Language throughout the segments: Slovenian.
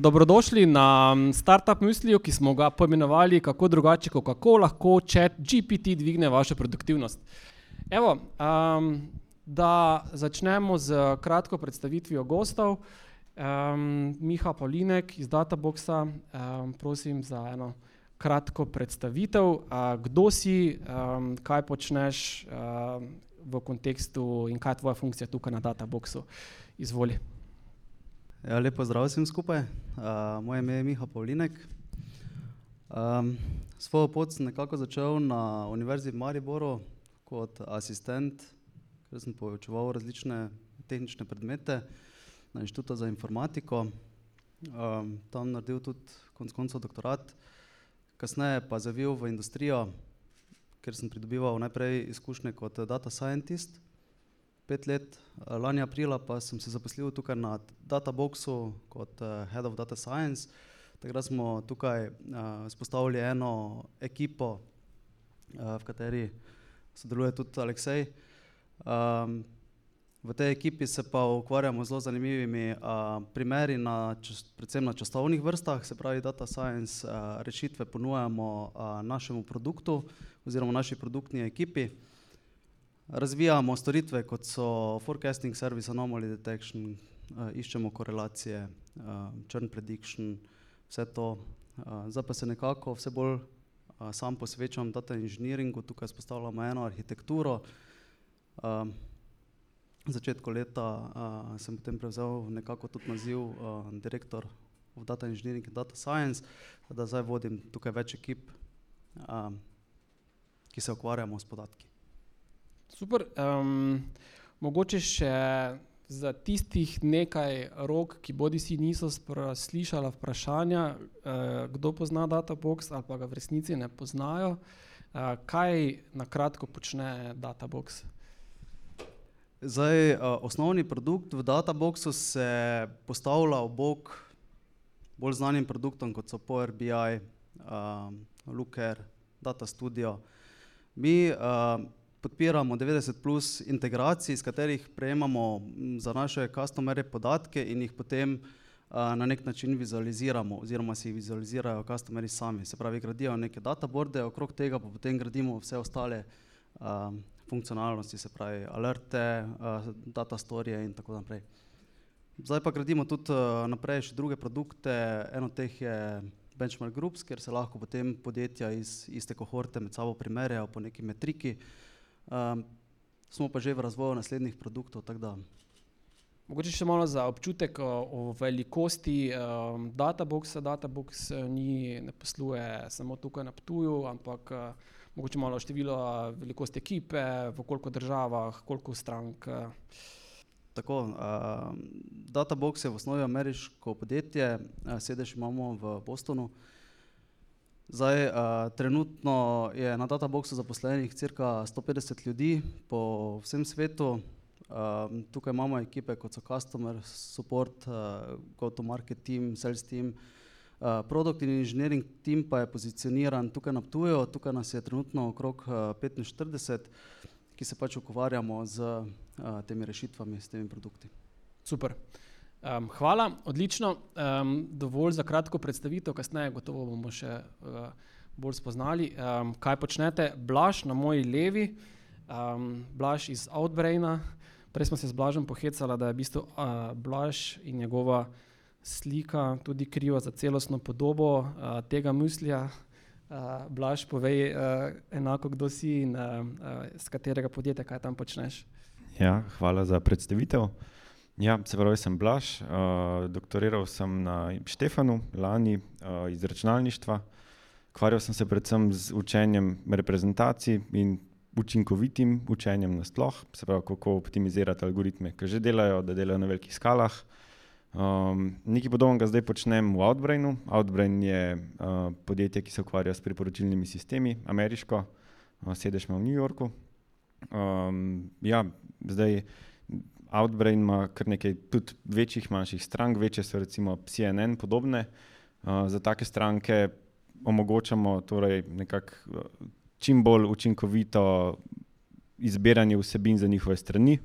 Dobrodošli na Startup Mysliju, ki smo ga poimenovali kako drugače, kot kako lahko chat GPT dvigne vašo produktivnost. Evo, um, da začnemo z kratko predstavitvijo gostov. Um, Miha Polinek iz Databoxa, um, prosim za eno kratko predstavitev. Uh, kdo si, um, kaj počneš um, v kontekstu in kaj je tvoja funkcija tukaj na Databoxu? Izvoli. Ja, lepo zdrav vsem skupaj. Uh, moje ime je Miha Pavlinek. Um, svojo pot sem nekako začel na Univerzi v Mariboru kot asistent, ker sem poučeval različne tehnične predmete na Inštitutu za informatiko. Um, tam naredil tudi konec koncev doktorat, kasneje pa zavil v industrijo, ker sem pridobival najprej izkušnje kot data scientist pet let, lani aprila pa sem se zaposlil tukaj na Databoxu kot uh, Head of Data Science. Takrat smo tukaj uh, spostavili eno ekipo, uh, v kateri sodeluje tudi Aleksej. Um, v tej ekipi se pa ukvarjamo z zelo zanimivimi uh, primeri, na, predvsem na časovnih vrstah, se pravi, data science uh, rešitve ponujamo uh, našemu produktu oziroma naši produktni ekipi. Razvijamo storitve, kot so forecasting service, anomaly detection, uh, iščemo korelacije, uh, churn prediction, vse to. Uh, zdaj pa se nekako vse bolj uh, sam posvečam data engineeringu, tukaj spostavljamo eno arhitekturo. Uh, začetku leta uh, sem potem prevzel nekako tudi naziv uh, direktor v data engineering in data science, da zdaj vodim tukaj več ekip, uh, ki se ukvarjamo s podatki. Super. Um, mogoče še za tistih nekaj rok, ki bodi si niso slišali vprašanja, uh, kdo pozna Databox ali pa ga v resnici ne poznajo, uh, kaj na kratko počne Databox. Zdaj, uh, osnovni produkt v Databoxu se postavlja v bok bolj znanim produktom, kot so Power BI, uh, Looker, Data Studio. Mi uh, podpiramo 90 plus integracij, iz katerih prejemamo za naše customerje podatke in jih potem na nek način vizualiziramo, oziroma si vizualizirajo customerji sami. Se pravi, gradijo neke databorde, okrog tega pa potem gradimo vse ostale uh, funkcionalnosti, se pravi, alerte, uh, data storije in tako naprej. Zdaj pa gradimo tudi uh, naprej še druge produkte, eno teh je Benchmark Groups, kjer se lahko potem podjetja iz iste kohorte med sabo primerjajo po neki metriki. Uh, Um, smo pa že v razvoju naslednjih produktov. Mogoče še malo za občutek o, o velikosti um, Databoxa. Databox eh, ni, ne posluje samo tukaj na Ptuju, ampak uh, mogoče malo število velikosti ekipe, v koliko državah, koliko strank. Uh. Tako, uh, Databox je v osnovi ameriško podjetje, uh, sedež imamo v Bostonu. Uh, Zdaj, uh, trenutno je na Databoxu zaposlenih cirka 150 ljudi po vsem svetu. Uh, tukaj imamo ekipe kot so Customer Support, uh, Go-to-Market Team, Sales Team, uh, Product in Engineering Team pa je pozicioniran tukaj na Ptuju. Tukaj nas je trenutno okrog uh, 45, ki se pač ukvarjamo z uh, temi rešitvami, s temi produkti. Super. Um, hvala, odlično. Um, dovolj za kratko predstavitev, kasneje gotovo bomo še uh, bolj spoznali, um, kaj počnete. Blaž na moji levi, um, Blaž iz Outbraina. Prej smo se z Blažem pohecali, da je v bistvu uh, Blaž in njegova slika tudi kriva za celostno podobo uh, tega mislja. Uh, Blaž, povej uh, enako, kdo si in uh, uh, z katerega podjetja, kaj tam počneš. Ja, hvala za predstavitev. Ja, se pravi, sem Blaž, uh, doktoriral sem na Štefanu, lani uh, iz računalništva. Kvarjal sem se predvsem z učenjem reprezentacij in učinkovitim učenjem na sploh, se pravi, kako optimizirati algoritme, ki že delajo, da delajo na velikih skalah. Um, nekaj podobnega zdaj počnem v Outbrainu. Outbrain je uh, podjetje, ki se ukvarja s priporočilnimi sistemi, ameriško, uh, sedež ima v New Yorku. Um, ja, zdaj Outbrain ima kar nekaj tudi večjih, manjših strank, večje so recimo CNN podobne. Uh, za take stranke omogočamo torej nekako uh, čim bolj učinkovito izbiranje vsebin za njihove strani.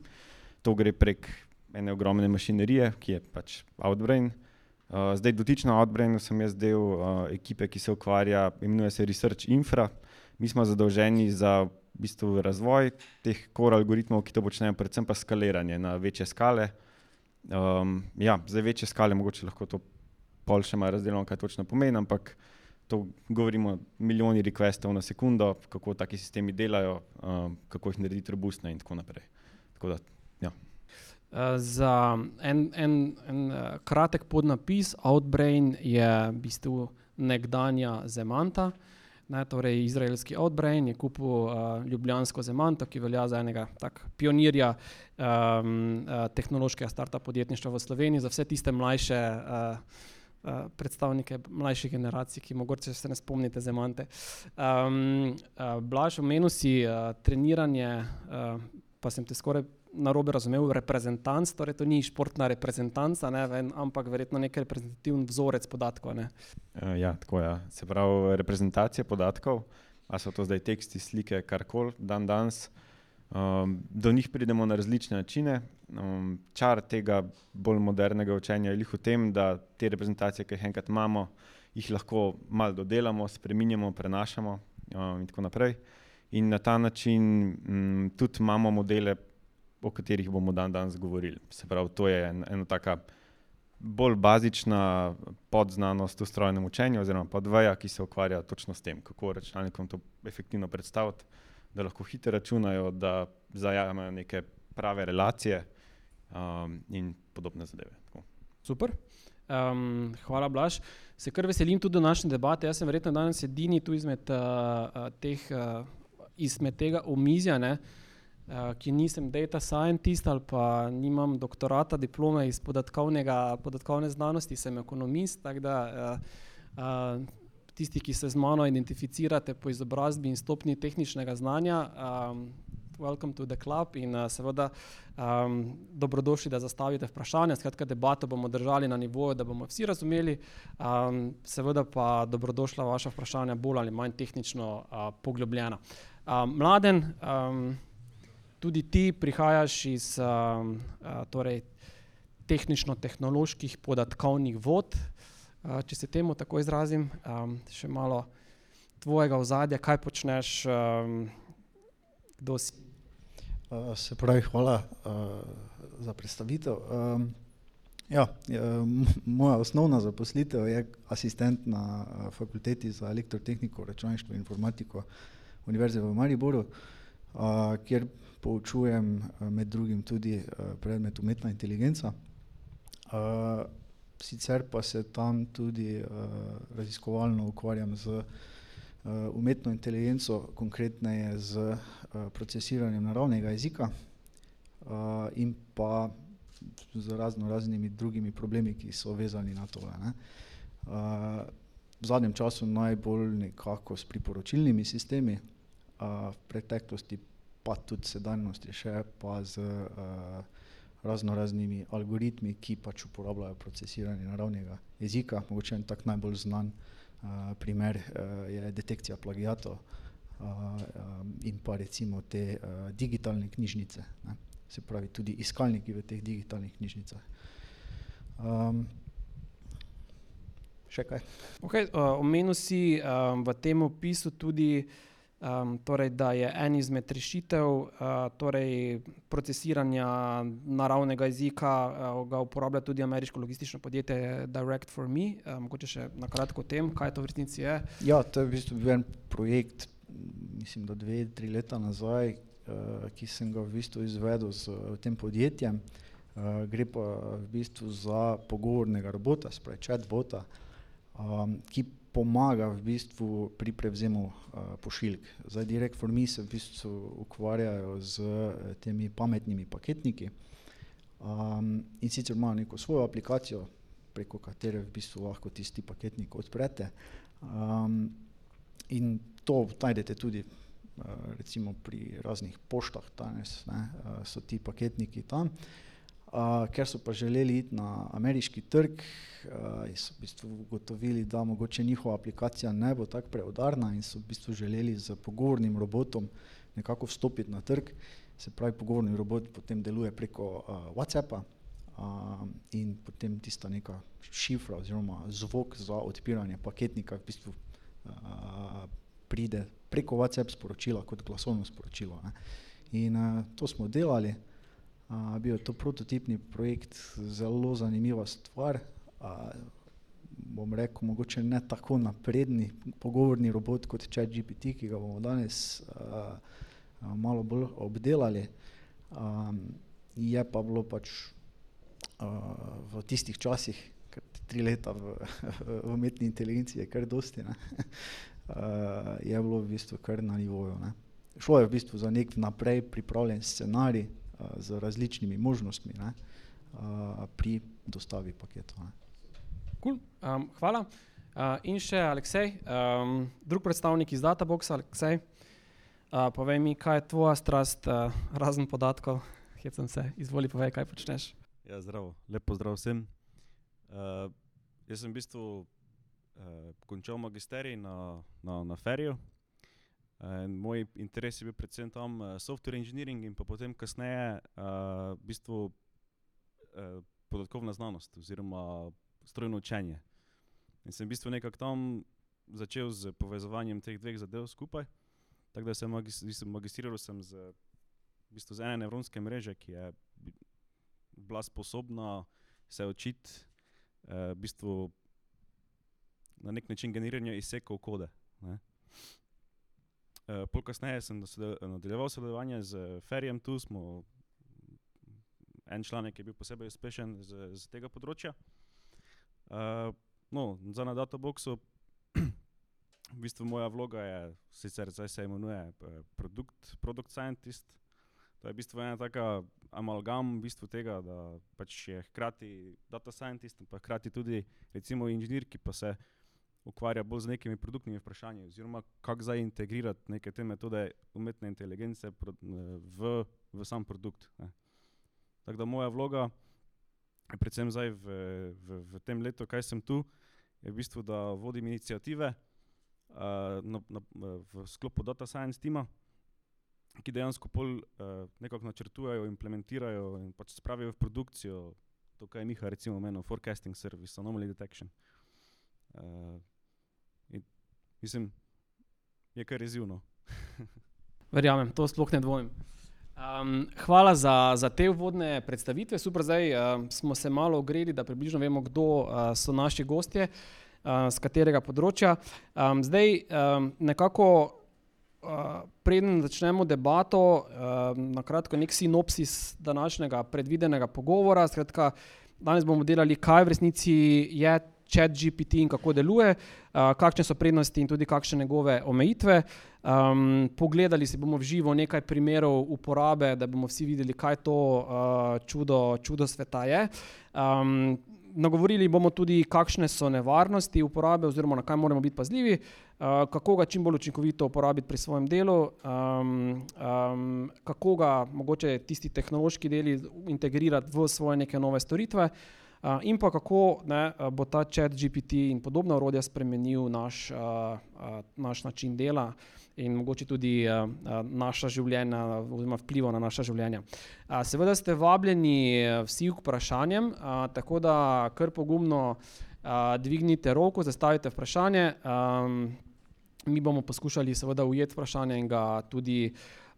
To gre prek ene ogromne mašinerije, ki je pač Outbrain. Uh, zdaj, dotično Outbrainu sem jaz del uh, ekipe, ki se ukvarja, imenuje se Research Infra. Mi smo zadolženi za v bistvu razvoj teh core algoritmov, ki to počnejo, predvsem pa skaliranje na večje skale. Um, ja, za večje skale mogoče lahko to pol še malo razdeljeno, kaj točno pomeni, ampak to govorimo o milijonih requestov na sekundo, kako taki sistemi delajo, um, kako jih narediti robustne in tako naprej. Tako da, ja. Uh, za en, en, en uh, kratek podnapis, Outbrain je v bistvu nekdanja Zemanta. Uh, Ne, torej, izraelski Outbrain je kupil uh, Ljubljansko Zemanto, ki velja za enega tak, pionirja um, uh, tehnološkega starta podjetništva v Sloveniji, za vse tiste mlajše uh, uh, predstavnike mlajših generacij, ki morda se ne spomnite Zemante. Um, uh, Blaž, omenil si uh, treniranje, uh, pa sem te skoraj na robe razumel, reprezentanc, torej to ni športna reprezentanca, ne, ampak verjetno nek reprezentativen vzorec podatkov. Uh, ja, tako je. Ja. Se pravi, reprezentacija podatkov, a so to zdaj teksti, slike, karkoli, dan danes. Um, do njih pridemo na različne načine. Um, čar tega bolj modernega učenja je v tem, da te reprezentacije, ki jih enkrat imamo, jih lahko malo dodelamo, spremenjamo, prenašamo um, in tako naprej. In na ta način um, tudi imamo modele o katerih bomo dan danes govorili. Se pravi, to je en, ena taka bolj bazična podznanost v strojnem učenju, oziroma podvaja, ki se ukvarja točno s tem, kako računalnikom to efektivno predstaviti, da lahko hitro računajo, da zajamajo neke prave relacije um, in podobne zadeve. Tako. Super. Um, hvala, Blaž. Se kar veselim tudi današnje debate. Jaz sem verjetno danes edini tu izmed, uh, uh, teh, uh, izmed tega omizja. Uh, uh, ki nisem data scientist ali pa nimam doktorata, diplome iz podatkovne znanosti, sem ekonomist. Da, uh, uh, tisti, ki se z mano identificirate po izobrazbi in stopni tehničnega znanja, um, welcome to the club in uh, seveda um, dobrodošli, da zastavite vprašanja. Skratka, debato bomo držali na nivoju, da bomo vsi razumeli, um, seveda pa dobrodošla vaša vprašanja, bolj ali manj tehnično uh, poglobljena. Um, mladen, um, tudi ti prihajaš iz um, uh, torej, tehnično-tehnoloških podatkovnih vod, uh, če se temu tako izrazim, um, še malo tvojega ozadja, kaj počneš, um, kdo si. Uh, se pravi, hvala uh, za predstavitev. Um, ja, moja osnovna zaposlitev je asistent na uh, fakulteti za elektrotehniko, računalništvo in informatiko Univerze v Mariboru, uh, kjer poučujem eh, med drugim tudi eh, predmet umetna inteligenca. Eh, sicer pa se tam tudi raziskovalno ukvarjam z umetno inteligenco, konkretneje z procesiranjem naravnega jezika in pa z razno raznimi drugimi problemi, ki so vezani na to. Ne. V zadnjem času najbolj nekako s priporočilnimi sistemi, v preteklosti pa tudi sedanjosti, še pa z uh, razno raznimi algoritmi, ki pač uporabljajo procesiranje naravnega jezika. Mogoče en tak najbolj znan uh, primer uh, je detekcija plagijatov uh, um, in pa recimo te uh, digitalne knjižnice, ne? se pravi tudi iskalniki v teh digitalnih knjižnicah. Um, še kaj? Okay, uh, omenil si um, v tem opisu tudi uh, Um, torej, da je en izmed rešitev uh, torej procesiranja naravnega jezika, uh, ga uporablja tudi ameriško logistično podjetje Direct for Me. Uh, mogoče še na kratko o tem, kaj to v resnici je. Ja, to je v bistvu bil en projekt, mislim, da dve, tri leta nazaj, uh, ki sem ga v bistvu izvedel s uh, tem podjetjem. Uh, gre pa v bistvu za pogovornega robota, spravi chatbota, um, ki pomaga v bistvu pri prevzemu uh, pošiljk. Zdaj, Direct for Me se v bistvu ukvarjajo z uh, temi pametnimi paketniki. Um, in sicer imajo neko svojo aplikacijo, preko katere v bistvu lahko tisti paketnik odprete. Um, in to najdete tudi uh, recimo pri raznih poštah danes, ne, uh, so ti paketniki tam. Uh, ker so pa želeli iti na ameriški trg, uh, so v bistvu ugotovili, da mogoče njihova aplikacija ne bo tako preudarna in so v bistvu želeli z pogovornim robotom nekako vstopiti na trg. Se pravi, pogovorni robot potem deluje preko uh, WhatsAppa, in potem tista neka šifra oziroma zvok za odpiranje paketnika v bistvu uh, pride preko WhatsApp sporočila kot glasovno sporočilo. Ne. In uh, to smo delali, uh, bil je to prototipni projekt, zelo zanimiva stvar. Uh, bom rekel, mogoče ne tako napredni pogovorni robot kot ChatGPT, ki ga bomo danes uh, malo bolj obdelali. Um, je pa bilo pač v tistih časih, ker tri leta v, v umetni inteligenci je kar dosti, uh, je bilo v bistvu kar na nivoju. Ne. Šlo je v bistvu za nek naprej pripravljen scenarij uh, z različnimi možnostmi ne, pri dostavi paketov. Cool. Um, hvala. Uh, in še Aleksej, um, drug predstavnik iz Databoxa, Aleksej. Uh, povej mi, kaj je tvoja strast, uh, razen podatkov, hecam se, izvoli povej, kaj počneš. Ja, zdravo, lepo zdrav vsem. Uh, jaz sem v bistvu uh, končal magisterij na, na, na Feriju. Uh, moj interes je bil predvsem tam uh, software engineering in pa potem kasneje uh, v bistvu uh, podatkovna znanost oziroma strojno učenje. In sem v bistvu nekako tam začel z povezovanjem teh dveh zadev skupaj. Tako da sem magis magistriral sem z, v bistvu z ene nevronske mreže, ki je bila sposobna se učiti eh, v bistvu na nek način generiranja izsekov kode. Ne. Eh, pol kasneje sem nadaljeval sodelovanje z Ferjem, tu smo, en članek je bil posebej uspešen z, z tega področja. Eh, no, za na Databoxu, v bistvu moja vloga je, sicer zdaj se imenuje eh, produkt, product scientist, to je v bistvu ena taka amalgam v bistvu tega, da pač je hkrati data scientist, pa hkrati tudi recimo inženir, ki pa se ukvarja bolj z nekimi produktnimi vprašanji, oziroma kako zdaj integrirati neke te metode umetne inteligence v, v sam produkt. Ne. Tako da moja vloga, predvsem zdaj v, v, v tem letu, kaj sem tu, je v bistvu, da vodim inicijative uh, na, na, v sklopu Data Science tima, ki dejansko pol uh, nekako načrtujejo, implementirajo in pač spravijo v produkcijo to, kar je Miha recimo omenil, forecasting service, anomaly detection. Uh, in, mislim, je kar rezivno. Verjamem, to sploh ne dvomim. Um, hvala za, za te uvodne predstavitve. Super, zdaj uh, smo se malo ogreli, da približno vemo, kdo uh, so naši gostje, uh, z katerega področja. Um, zdaj um, nekako Uh, preden začnemo debato, uh, na kratko, nek sinopsis današnjega predvidenega pogovora. Skratka, danes bomo delali, kaj v resnici je chat GPT in kako deluje, uh, kakšne so prednosti in tudi kakšne njegove omejitve. Um, pogledali si bomo v živo nekaj primerov uporabe, da bomo vsi videli, kaj to uh, čudo, čudo sveta je. Um, nagovorili bomo tudi, kakšne so nevarnosti uporabe, oziroma na kaj moramo biti pazljivi, uh, kako ga čim bolj učinkovito uporabiti pri svojem delu, um, um, kako ga mogoče tisti tehnološki deli integrirati v svoje neke nove storitve. Uh, in pa kako ne, bo ta chat GPT in podobna urodja spremenil naš, uh, uh, naš način dela, uh, in mogoče tudi uh, naša življenja, oziroma vpliva na naša življenja. Uh, seveda ste vabljeni vsi k vprašanjem, uh, tako da kar pogumno uh, dvignite roko, zastavite vprašanje. Um, mi bomo poskušali seveda ujeti vprašanje in ga tudi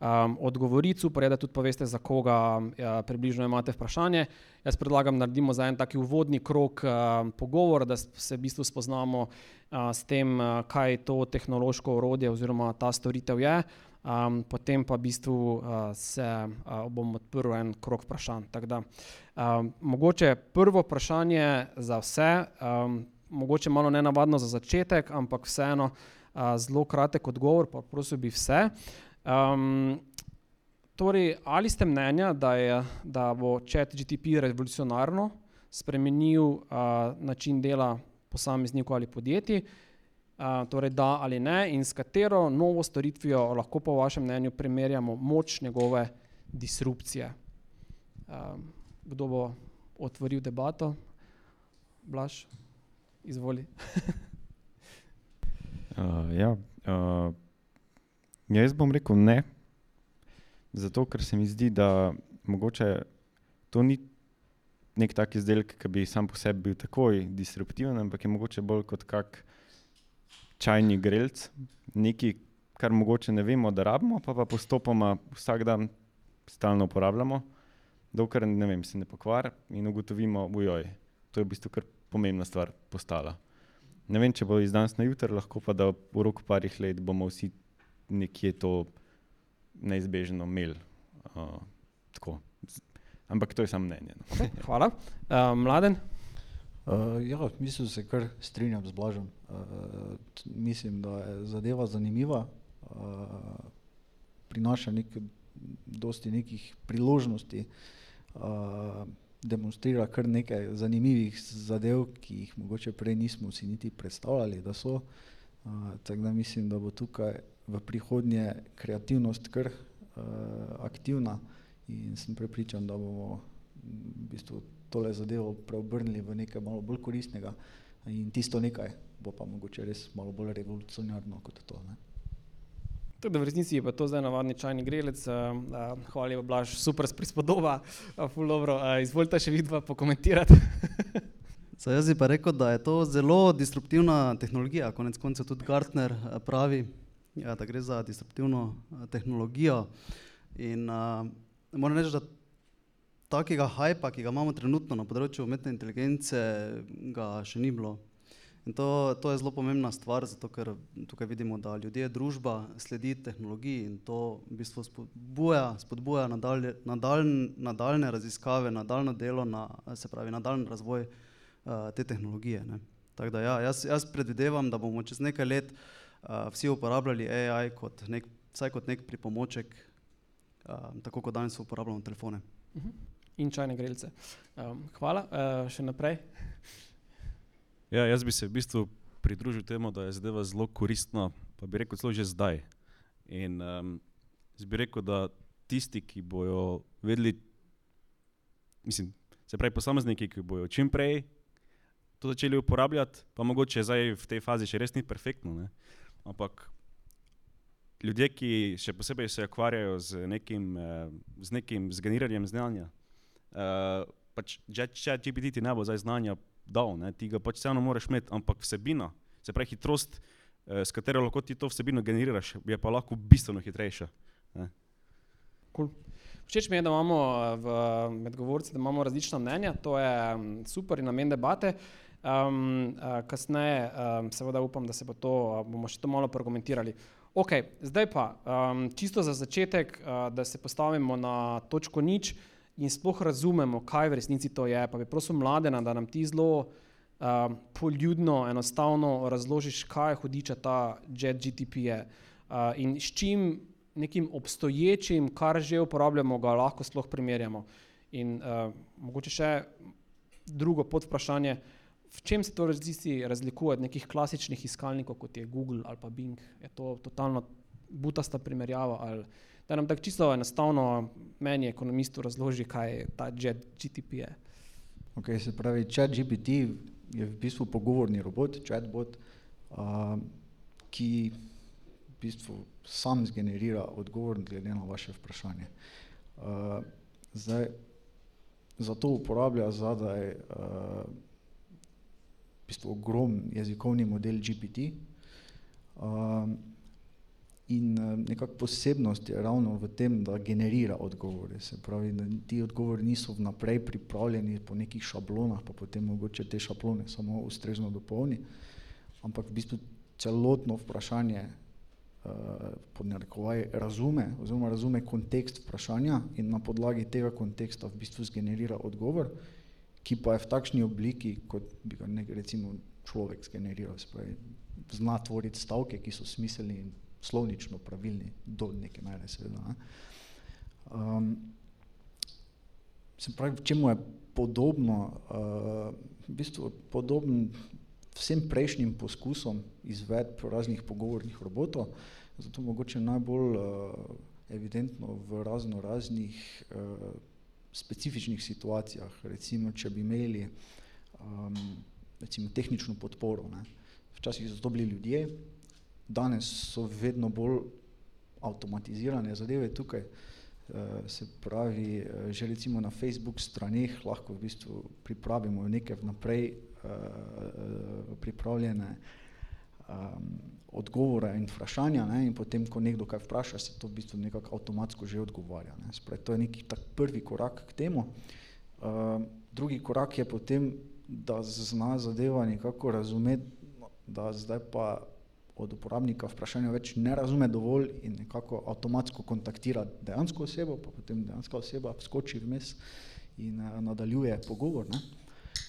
um, odgovoriti, super je, da tudi poveste, za koga uh, približno imate vprašanje. Jaz predlagam, da naredimo za en taki uvodni krok uh, pogovora, da se v bistvu spoznamo s tem, kaj to tehnološko orodje oziroma ta storitev je. Um, potem pa v bistvu uh, se uh, bom odprl en krok vprašanj. Da, um, mogoče prvo vprašanje za vse, um, mogoče malo ne navadno za začetek, ampak vseeno uh, zelo kratek odgovor, pa prosim bi vse. Um, torej, ali ste mnenja, da, je, da bo chat GTP revolucionarno spremenil uh, način dela posameznikov ali podjetij? Uh, torej, da ali ne, in s katero novo storitvijo lahko po vašem mnenju primerjamo moč njegove disrupcije? Um, kdo bo otvoril debato? Blaž, izvoli. uh, ja, uh, jaz bom rekel ne, zato ker se mi zdi, da mogoče to ni nek tak izdelek, ki bi sam po sebi bil takoj disruptiven, ampak je mogoče bolj kot kak čajni grelc, nekaj, kar mogoče ne vemo, da rabimo, pa pa postopoma vsak dan stalno uporabljamo, dokler ne vem, se ne pokvari in ugotovimo, ujoj, to je v bistvu kar pomembna stvar postala. Ne vem, če bo iz danes na jutro, lahko pa da v roku parih let bomo vsi nekje to neizbežno imeli. Uh, Ampak to je samo mnenje. No. Okay, hvala. Uh, mladen? Uh, ja, mislim, da se kar strinjam z Blažem. Uh, mislim, da je zadeva zanimiva, uh, prinaša nek, dosti nekih priložnosti, uh, demonstrira kar nekaj zanimivih zadev, ki jih mogoče prej nismo si niti predstavljali, da so. Uh, tako da mislim, da bo tukaj v prihodnje kreativnost kar uh, aktivna in sem prepričan, da bomo v bistvu tole zadevo preobrnili v nekaj malo bolj koristnega in tisto nekaj bo pa mogoče res malo bolj revolucionarno kot to. Ne? Tudi v resnici je pa to zdaj navadni čajni grelec, uh, hvala lepa, Blaž, super prispodoba, uh, ful dobro, uh, izvolite še vidva pokomentirati. Zdaj, jaz bi pa rekel, da je to zelo disruptivna tehnologija, konec koncev tudi Gartner pravi, da gre za disruptivno tehnologijo in uh, moram reči, da takega hajpa, ki ga imamo trenutno na področju umetne inteligence, ga še ni bilo. In to, to je zelo pomembna stvar, zato ker tukaj vidimo, da ljudje, družba sledi tehnologiji in to v bistvu spodbuja, spodbuja nadalje, nadaljne, nadaljne raziskave, nadaljno delo, na, se pravi nadaljni razvoj uh, te tehnologije. Ne. Tako da ja, jaz, jaz predvidevam, da bomo čez nekaj let uh, vsi uporabljali AI kot nek, vsaj kot nek pripomoček um, tako kot danes uporabljamo telefone. Uh mhm. -huh. In čajne grelce. Um, hvala, uh, še naprej. Ja, jaz bi se v bistvu pridružil temu, da je zadeva zelo koristna, pa bi rekel celo že zdaj. In um, bi rekel, da tisti, ki bodo vedeli, mislim, se pravi posamezniki, ki bodo čim prej to začeli uporabljati, pa mogoče zdaj v tej fazi še res ni perfektno, ne? Ampak ljudje, ki še posebej se ukvarjajo z nekim, uh, z nekim zgeniranjem znanja, uh, pač če GPT ti ne bo zdaj znanja dal, ne, ti ga pač vseeno moraš imeti, ampak vsebina, se pravi hitrost, uh, s katero lahko ti to vsebino generiraš, je pa lahko bistveno hitrejša. Cool. Všeč mi je, da imamo v medgovorci različna mnenja, to je super in namen debate. Um, uh, kasneje, um, seveda, upam, da se bo to, uh, bomo še to malo argumentirali. Ok, zdaj pa um, čisto za začetek, uh, da se postavimo na točko nič in sploh razumemo, kaj v resnici to je. Pa bi prosil mladena, da nam ti zelo uh, poljudno, enostavno razložiš, kaj je hudiča ta jet GTP je uh, in s čim nekim obstoječim, kar že uporabljamo, ga lahko sploh primerjamo. In uh, mogoče še drugo podvprašanje. V čem se to resnici razlikuje od nekih klasičnih iskalnikov, kot je Google ali pa Bing? Je to totalno butasta primerjava? Ali, da nam tako čisto enostavno meni, ekonomistu, razloži, kaj je ta jet GTP. Je. Okay, se pravi, chat GPT je v bistvu pogovorni robot, chatbot, uh, ki v bistvu sam zgenerira odgovor glede na vaše vprašanje. Uh, zdaj, zato uporablja zadaj uh, bistvu ogromen jezikovni model GPT. Um, in uh, nekako posebnost je ravno v tem, da generira odgovore. Se pravi, da ti odgovori niso vnaprej pripravljeni po nekih šablonah, pa potem mogoče te šablone samo ustrezno dopolni, ampak v bistvu celotno vprašanje uh, pod narekovaj razume, oziroma razume kontekst vprašanja in na podlagi tega konteksta v bistvu zgenerira odgovor, ki pa je v takšni obliki, kot bi ga nek, recimo človek sgeneriral, spravi, zna tvoriti stavke, ki so smiselni in slovnično pravilni do neke mere seveda. Ne. Um, se pravi, čemu je podobno, uh, v bistvu podoben vsem prejšnjim poskusom izvedb raznih pogovornih robotov, zato mogoče najbolj uh, evidentno v razno raznih uh, specifičnih situacijah, recimo, če bi imeli um, recimo, tehnično podporo. Ne. Včasih so to bili ljudje, danes so vedno bolj avtomatizirane zadeve tukaj, uh, se pravi, uh, že recimo na Facebook straneh lahko v bistvu pripravimo neke vnaprej uh, pripravljene um, odgovore in vprašanja ne, in potem, ko nekdo kaj vpraša, se to v bistvu nekako avtomatsko že odgovarja. Ne. Spravi, to je neki tak prvi korak k temu. Uh, drugi korak je potem, da zna zadeva nekako razumeti, da zdaj pa od uporabnika vprašanja več ne razume dovolj in nekako avtomatsko kontaktira dejansko osebo, pa potem dejanska oseba skoči vmes in uh, nadaljuje pogovor. Ne.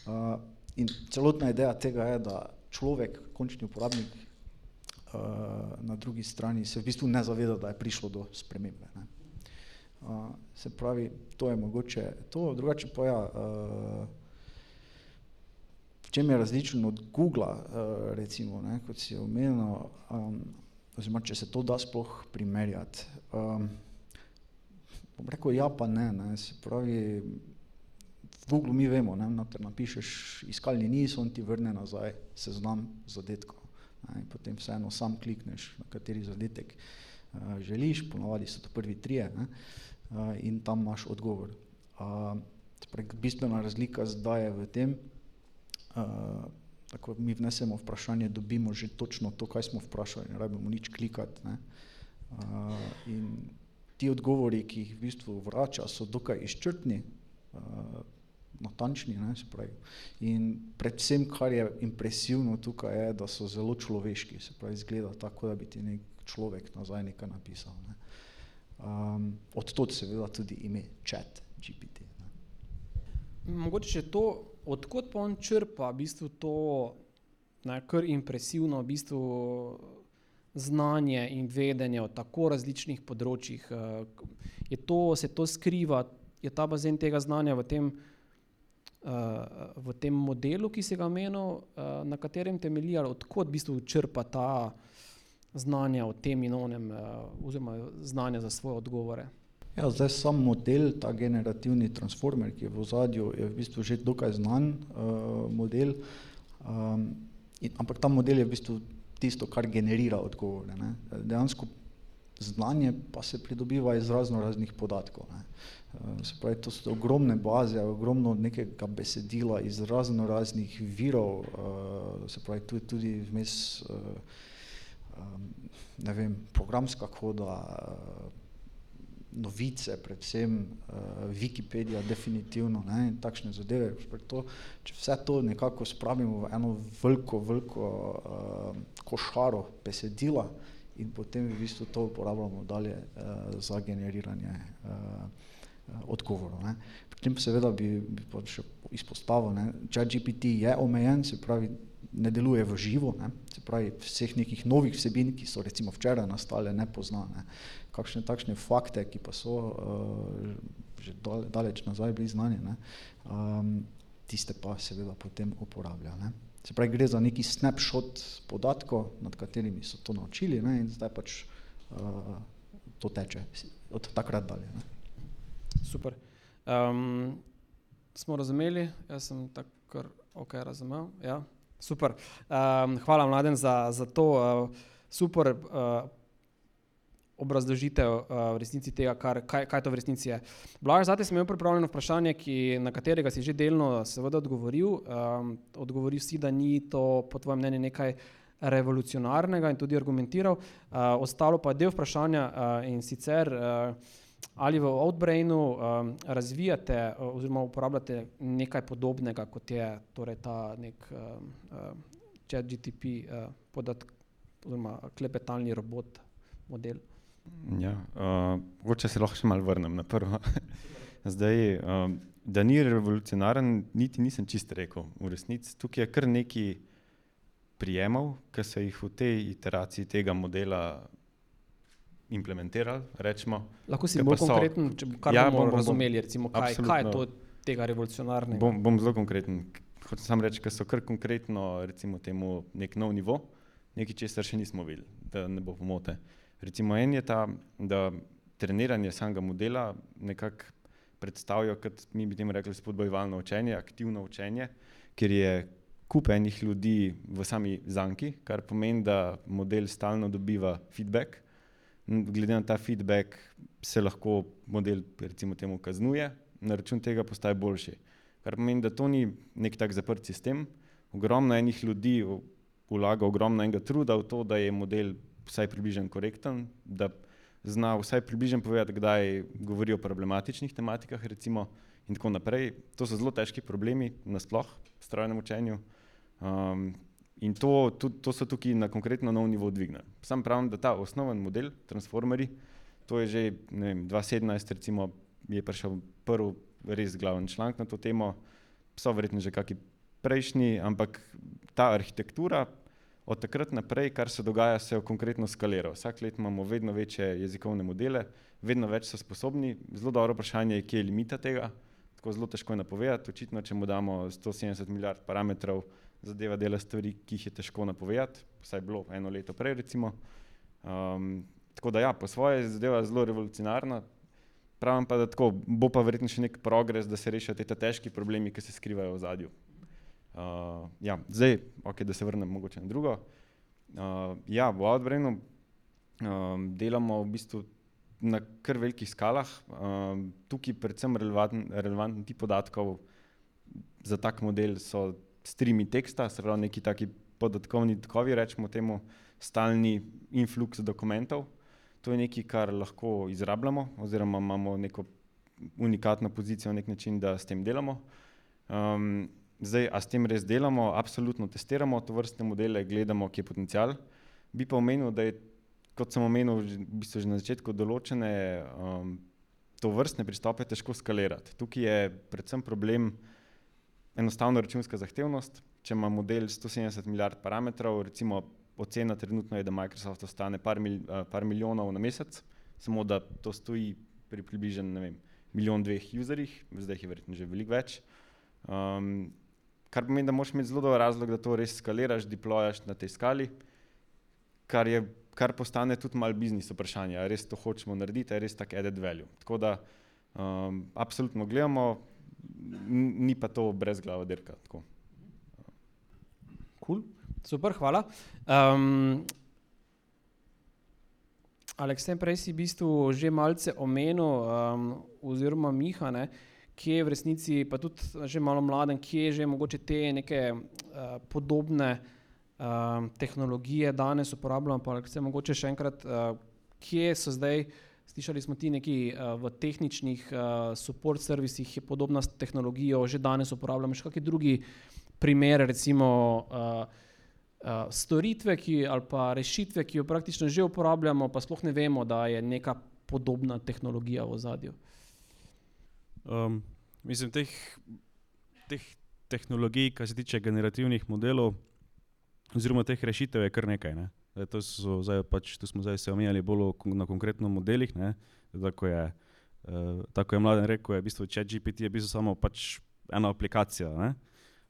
Uh, in celotna ideja tega je, da človek, končni uporabnik, uh, na drugi strani se v bistvu ne zaveda, da je prišlo do spremembe. Ne. Uh, se pravi, to je mogoče to, drugače pa ja, uh, v čem je različen od Google, uh, recimo, ne, kot si omenil, um, oziroma če se to da sploh primerjati. Um, bom rekel ja pa ne, ne, se pravi, v Google mi vemo, ne, napišeš iskalni niz, on ti vrne nazaj seznam zadetkov. Ne, potem vseeno sam klikneš, na kateri zadetek uh, želiš, ponovadi so to prvi trije ne, uh, in tam imaš odgovor. Uh, bistvena razlika zdaj je v tem, uh, tako mi vnesemo vprašanje, dobimo že točno to, kaj smo vprašali, ne rabimo nič klikati. Ne. Uh, in ti odgovori, ki jih v bistvu vrača, so dokaj izčrpni, uh, natančni. Ne, se pravi. In predvsem, kar je impresivno tukaj, je, da so zelo človeški, se pravi, izgleda tako, da bi ti nek človek nazaj nekaj napisal. Ne. Um, od tod seveda tudi ime chat GPT. Ne. Mogoče še to, odkot pa on črpa v bistvu to ne, kar impresivno v bistvu znanje in vedenje o tako različnih področjih. Je to, se to skriva, je ta bazen tega znanja v tem, v tem modelu, ki si ga omenil, na katerem temelji, ali odkot v bistvu črpa ta znanja o tem in onem, oziroma znanja za svoje odgovore. Ja, zdaj sam model, ta generativni transformer, ki je v ozadju, je v bistvu že dokaj znan uh, model, um, in, ampak ta model je v bistvu tisto, kar generira odgovore. Ne. Dejansko znanje pa se pridobiva iz razno raznih podatkov. Ne. Se pravi, to so ogromne baze, ogromno nekega besedila iz razno raznih virov, se pravi, tudi, tudi vmes, ne vem, programska koda, novice, predvsem Wikipedia, definitivno, ne, in takšne zadeve. To, če vse to nekako spravimo v eno veliko, veliko košaro besedila in potem v bistvu to uporabljamo dalje za generiranje odgovorov. Ne. Pri tem seveda bi, bi pa še izpostavil, če GPT je omejen, se pravi, ne deluje v živo, ne. se pravi, vseh nekih novih vsebin, ki so recimo včeraj nastale, ne pozna. Ne. Kakšne takšne fakte, ki pa so uh, že daleč nazaj bili znani, ne, um, tiste pa seveda potem uporablja. Ne. Se pravi, gre za neki snapshot podatkov, nad katerimi so to naučili ne, in zdaj pač uh, to teče od takrat dalje. Ne. Super. Um, smo razumeli, jaz sem tako ok razumel. Ja. Super. Um, hvala, mladen, za, za to uh, super uh, obrazložitev uh, v resnici tega, kar, kaj, kaj to v resnici je. Blaž, zate sem imel pripravljeno vprašanje, ki, na katerega si že delno seveda odgovoril. Um, odgovoril si, da ni to po tvojem mnenju nekaj revolucionarnega in tudi argumentiral. Uh, ostalo pa je del vprašanja uh, in sicer uh, ali v Outbrainu um, razvijate oziroma uporabljate nekaj podobnega, kot je torej ta nek um, uh, chat GTP uh, podatk oziroma klepetalni robot model. Ja, mogoče uh, se lahko še malo vrnem na prvo. Zdaj, um, da ni revolucionaren, niti nisem čist rekel. V resnici tukaj je kar neki prijemov, ki so jih v tej iteraciji tega modela implementirali. Rečemo. Lahko si bolj so- konkreten, če bo kar Ja, bomo bom, razumeli, recimo, kaj, kaj je to tega revolucionarnega. Bom, bom zelo konkreten. Hočem samo reči, da so kar konkretno, recimo, temu nek nov nivo, nekaj, česar še nismo videli, da ne bo pomote. Recimo, en je ta, da treniranje samega modela nekako predstavlja, kot mi bi temu rekli, spodbojevalno učenje, aktivno učenje, ker je kup enih ljudi v sami zanki, kar pomeni, da model stalno dobiva feedback. Glede na ta feedback se lahko model, recimo, temu kaznuje, na račun tega postaje boljši. Kar pomeni, da to ni nek tak zaprt sistem. Ogromno enih ljudi vlaga ogromno enega truda v to, da je model vsaj približno korekten, da zna vsaj približno povedati, kdaj govori o problematičnih tematikah, recimo, in tako naprej. To so zelo težki problemi, nasploh v strojnem učenju. Um, in to, tudi, to so tukaj na konkretno nov nivo dvignili. Sam pravim, da ta osnoven model, transformeri, to je že vem, 2017, recimo, je prišel prvi res glaven članek na to temo, so verjetno že kakšni prejšnji, ampak ta arhitektura od takrat naprej, kar se dogaja, se je konkretno skalira. Vsak let imamo vedno večje jezikovne modele, vedno več so sposobni. Zelo dobro vprašanje je, kje je limita tega. Tako zelo težko je napovedati. Očitno, če mu damo 170 milijard parametrov, zadeva dela stvari, ki jih je težko napovedati, vsaj bilo eno leto prej. Recimo. Um, tako da, ja, po svoje je zadeva zelo revolucionarna. Pravim pa, da tako, bo pa verjetno še nek progres, da se rešijo te težki problemi, ki se skrivajo v zadju. Uh, ja, zdaj, okay, da se vrnem mogoče na drugo. Uh, ja, v Outbrainu um, delamo v bistvu na kar velikih skalah. Um, tukaj predvsem relevanten, relevanten tip podatkov za tak model so streami teksta, se pravi neki taki podatkovni tokovi, rečemo temu stalni influx dokumentov. To je nekaj, kar lahko izrabljamo, oziroma imamo neko unikatno pozicijo na nek način, da s tem delamo. Um, zdaj, a s tem res delamo, absolutno testiramo to vrstne modele, gledamo, kje je potencial. Bi pa omenil, da je, kot sem omenil bistvu že na začetku, določene um, to vrstne pristope težko skalirati. Tukaj je predvsem problem enostavna računska zahtevnost. Če ima model 170 milijard parametrov, recimo ocena trenutno je, da Microsoft ostane par, mil, uh, par milijonov na mesec, samo da to stoji pri približno milijon dveh userjih, zdaj jih je verjetno že veliko več. Um, kar pomeni, da moraš imeti zelo dober razlog, da to res skaliraš, deployaš na tej skali, kar, je, kar postane tudi malo biznis vprašanje, ali res to hočemo narediti, ali res tak added value. Tako da um, absolutno gledamo, ni pa to brezglava dirka. Tako. Cool. Super, hvala. Um, Aleks, tem prej si v bistvu že malce omenil, um, oziroma Miha, ne, kje je v resnici, pa tudi že malo mladen, kje je že mogoče te neke uh, podobne um, tehnologije danes uporabljamo, pa Aleks, mogoče še enkrat, uh, kje so zdaj, slišali smo ti neki uh, v tehničnih uh, support servisih, je podobna s tehnologijo, že danes uporabljamo, še kakšni drugi primere, recimo uh, uh, storitve ki, ali pa rešitve, ki jo praktično že uporabljamo, pa sploh ne vemo, da je neka podobna tehnologija v zadju. Um, mislim, teh, teh tehnologij, kar se tiče generativnih modelov, oziroma teh rešitev, je kar nekaj. Ne? Zdaj, so, zdaj, pač, tu smo zdaj se omenjali bolj na konkretno modelih. ne. Tako je, uh, tako je mladen rekel, je v bistvu ChatGPT je v bistvu samo pač ena aplikacija. Ne?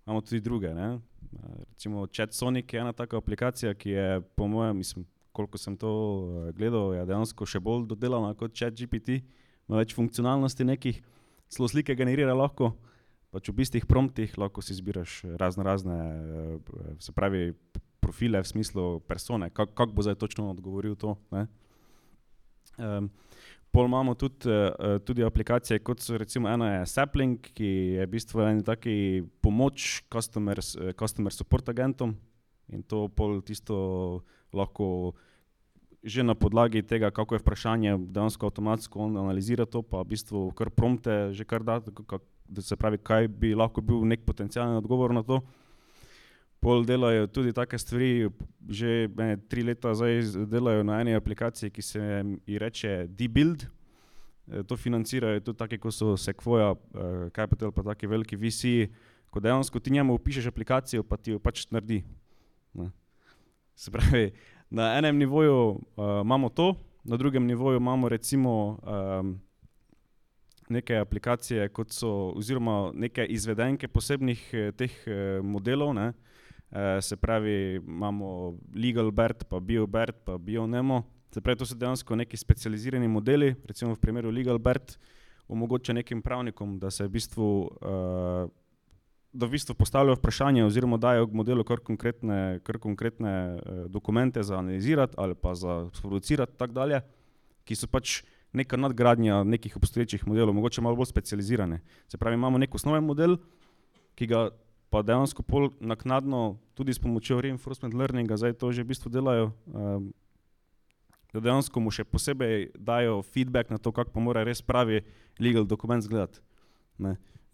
Imamo tudi druge. Ne? Uh, recimo ChatSonic je ena taka aplikacija, ki je po mojem, mislim, koliko sem to uh, gledal, je dejansko še bolj dodelana kot ChatGPT, ima več funkcionalnosti nekih, celo slike generira lahko, pač v bistih promptih lahko si izbiraš razno razne, eh, se pravi, profile v smislu persone, kako kak bo zdaj točno odgovoril to. ne. Um, pol imamo tudi, uh, tudi aplikacije, kot so recimo ena je Sapling, ki je v bistvu en taki pomoč customer, eh, customer support agentom in to pol tisto lahko že na podlagi tega, kako je vprašanje, dejansko avtomatsko on analizira to, pa v bistvu kar prompte že kar da, kak- da se pravi, kaj bi lahko bil nek potencialen odgovor na to. Pol delajo tudi take stvari, že ene, tri leta zdaj delajo na eni aplikaciji, ki se ji reče Debuild. Eh, To financirajo tudi taki, kot so Sequoia, eh, Capital, pa taki veliki VC, ko dejansko ti njemu upišeš aplikacijo, pa ti jo pač naredi. Ne. Se pravi, na enem nivoju uh, imamo to, na drugem nivoju imamo recimo um, neke aplikacije, kot so, oziroma neke izvedenke posebnih eh, teh eh, modelov. Ne? Eh, se pravi, imamo LegalBert, pa BioBert, pa BioNemo. Se pravi, to so dejansko neki specializirani modeli, recimo v primeru LegalBert, omogoča nekim pravnikom, da se v bistvu. Uh, Da v bistvu postavljajo vprašanje, oziroma dajo modelu kar konkretne, kar konkretne eh, dokumente za analizirati ali pa za sproducirati, tako dalje, ki so pač neka nadgradnja nekih obstoječih modelov, mogoče malo bolj specializirane. Se pravi, imamo nek osnoven model, ki ga pa dejansko pol naknadno, tudi s pomočjo reinforcement learninga, zdaj to že v bistvu delajo, um, da dejansko mu še posebej dajo feedback na to, kako pa mora res pravi legal dokument izgledati.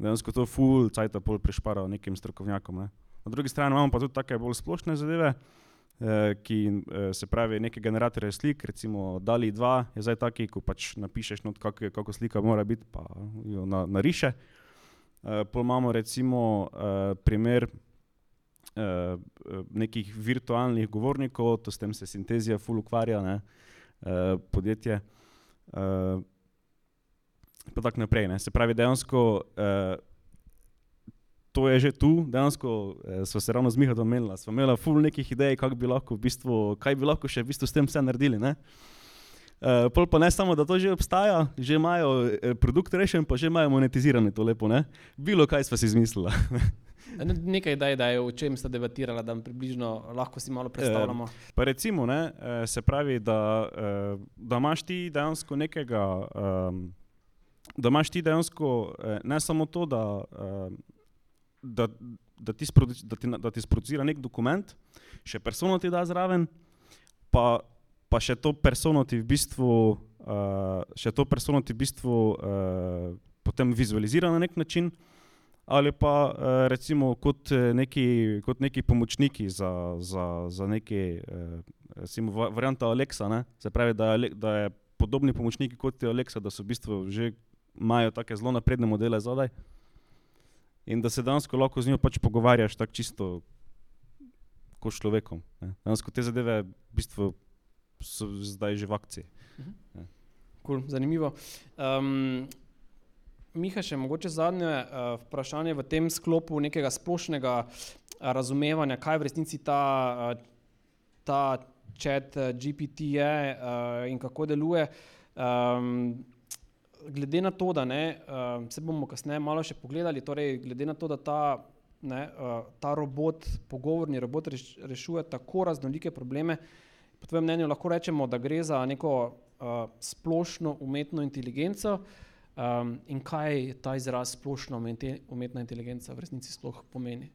Dejansko to full cajt pol prišparajo nekim strokovnjakom. Ne. Na drugi strani imamo pa tudi take bolj splošne zadeve, eh, ki eh, se pravi neke generatorje slik, recimo DALI 2 je zdaj taki, ko pač napišeš not, kak, kako slika mora biti, pa jo na, nariše. Eh, pol imamo recimo eh, primer eh, nekih virtualnih govornikov, to s tem se sintezija full ukvarja, ne, eh, podjetje. Eh, pa tako naprej. Ne. Se pravi, dejansko eh, to je že tu, dejansko eh, smo se ravno z Mihajlom menili, smo imeli ful nekih idej, bi lahko v bistvu, kaj bi lahko še v bistvu s tem vse naredili. Ne. Uh, pol pa ne samo, da to že obstaja, že imajo eh, produkt rešen, pa že imajo monetizirane to lepo, ne? Bilo kaj smo si izmislili. Nekaj idej, da je o čem sta debatirala, da približno lahko si malo predstavljamo. Uh, pa recimo, ne, se pravi, da, uh, da imaš ti dejansko nekega um, da imaš ti dejansko eh, ne samo to, da, eh, da, da, ti, da, ti, da ti sproducira nek dokument, še persono ti da zraven, pa, pa še to persono ti v bistvu, uh, še to persono ti v bistvu uh, potem vizualizira na nek način. Ali pa recimo kot neki, kot neki pomočniki za, za, za neki, recimo varianta Alexa, ne? se pravi, da je, da je podobni pomočniki kot je Alexa, da so v bistvu že imajo tako zelo napredne modele zadaj. In da se danes lahko z njim pač pogovarjaš tako čisto kot človekom. Danes te zadeve v bistvu so zdaj že v akciji. Mhm. Cool, zanimivo. Um, Miha, še mogoče zadnje uh, vprašanje v tem sklopu nekega splošnega uh, razumevanja, kaj v resnici ta, uh, ta chat uh, GPT je uh, in kako deluje. Um, glede na to, da ne, uh, se bomo kasneje malo še pogledali, torej glede na to, da ta, ne, uh, ta robot, pogovorni robot reš, rešuje tako raznolike probleme, po tvojem mnenju lahko rečemo, da gre za neko uh, splošno umetno inteligenco um, in kaj ta izraz splošno umetna inteligenca v resnici sploh pomeni.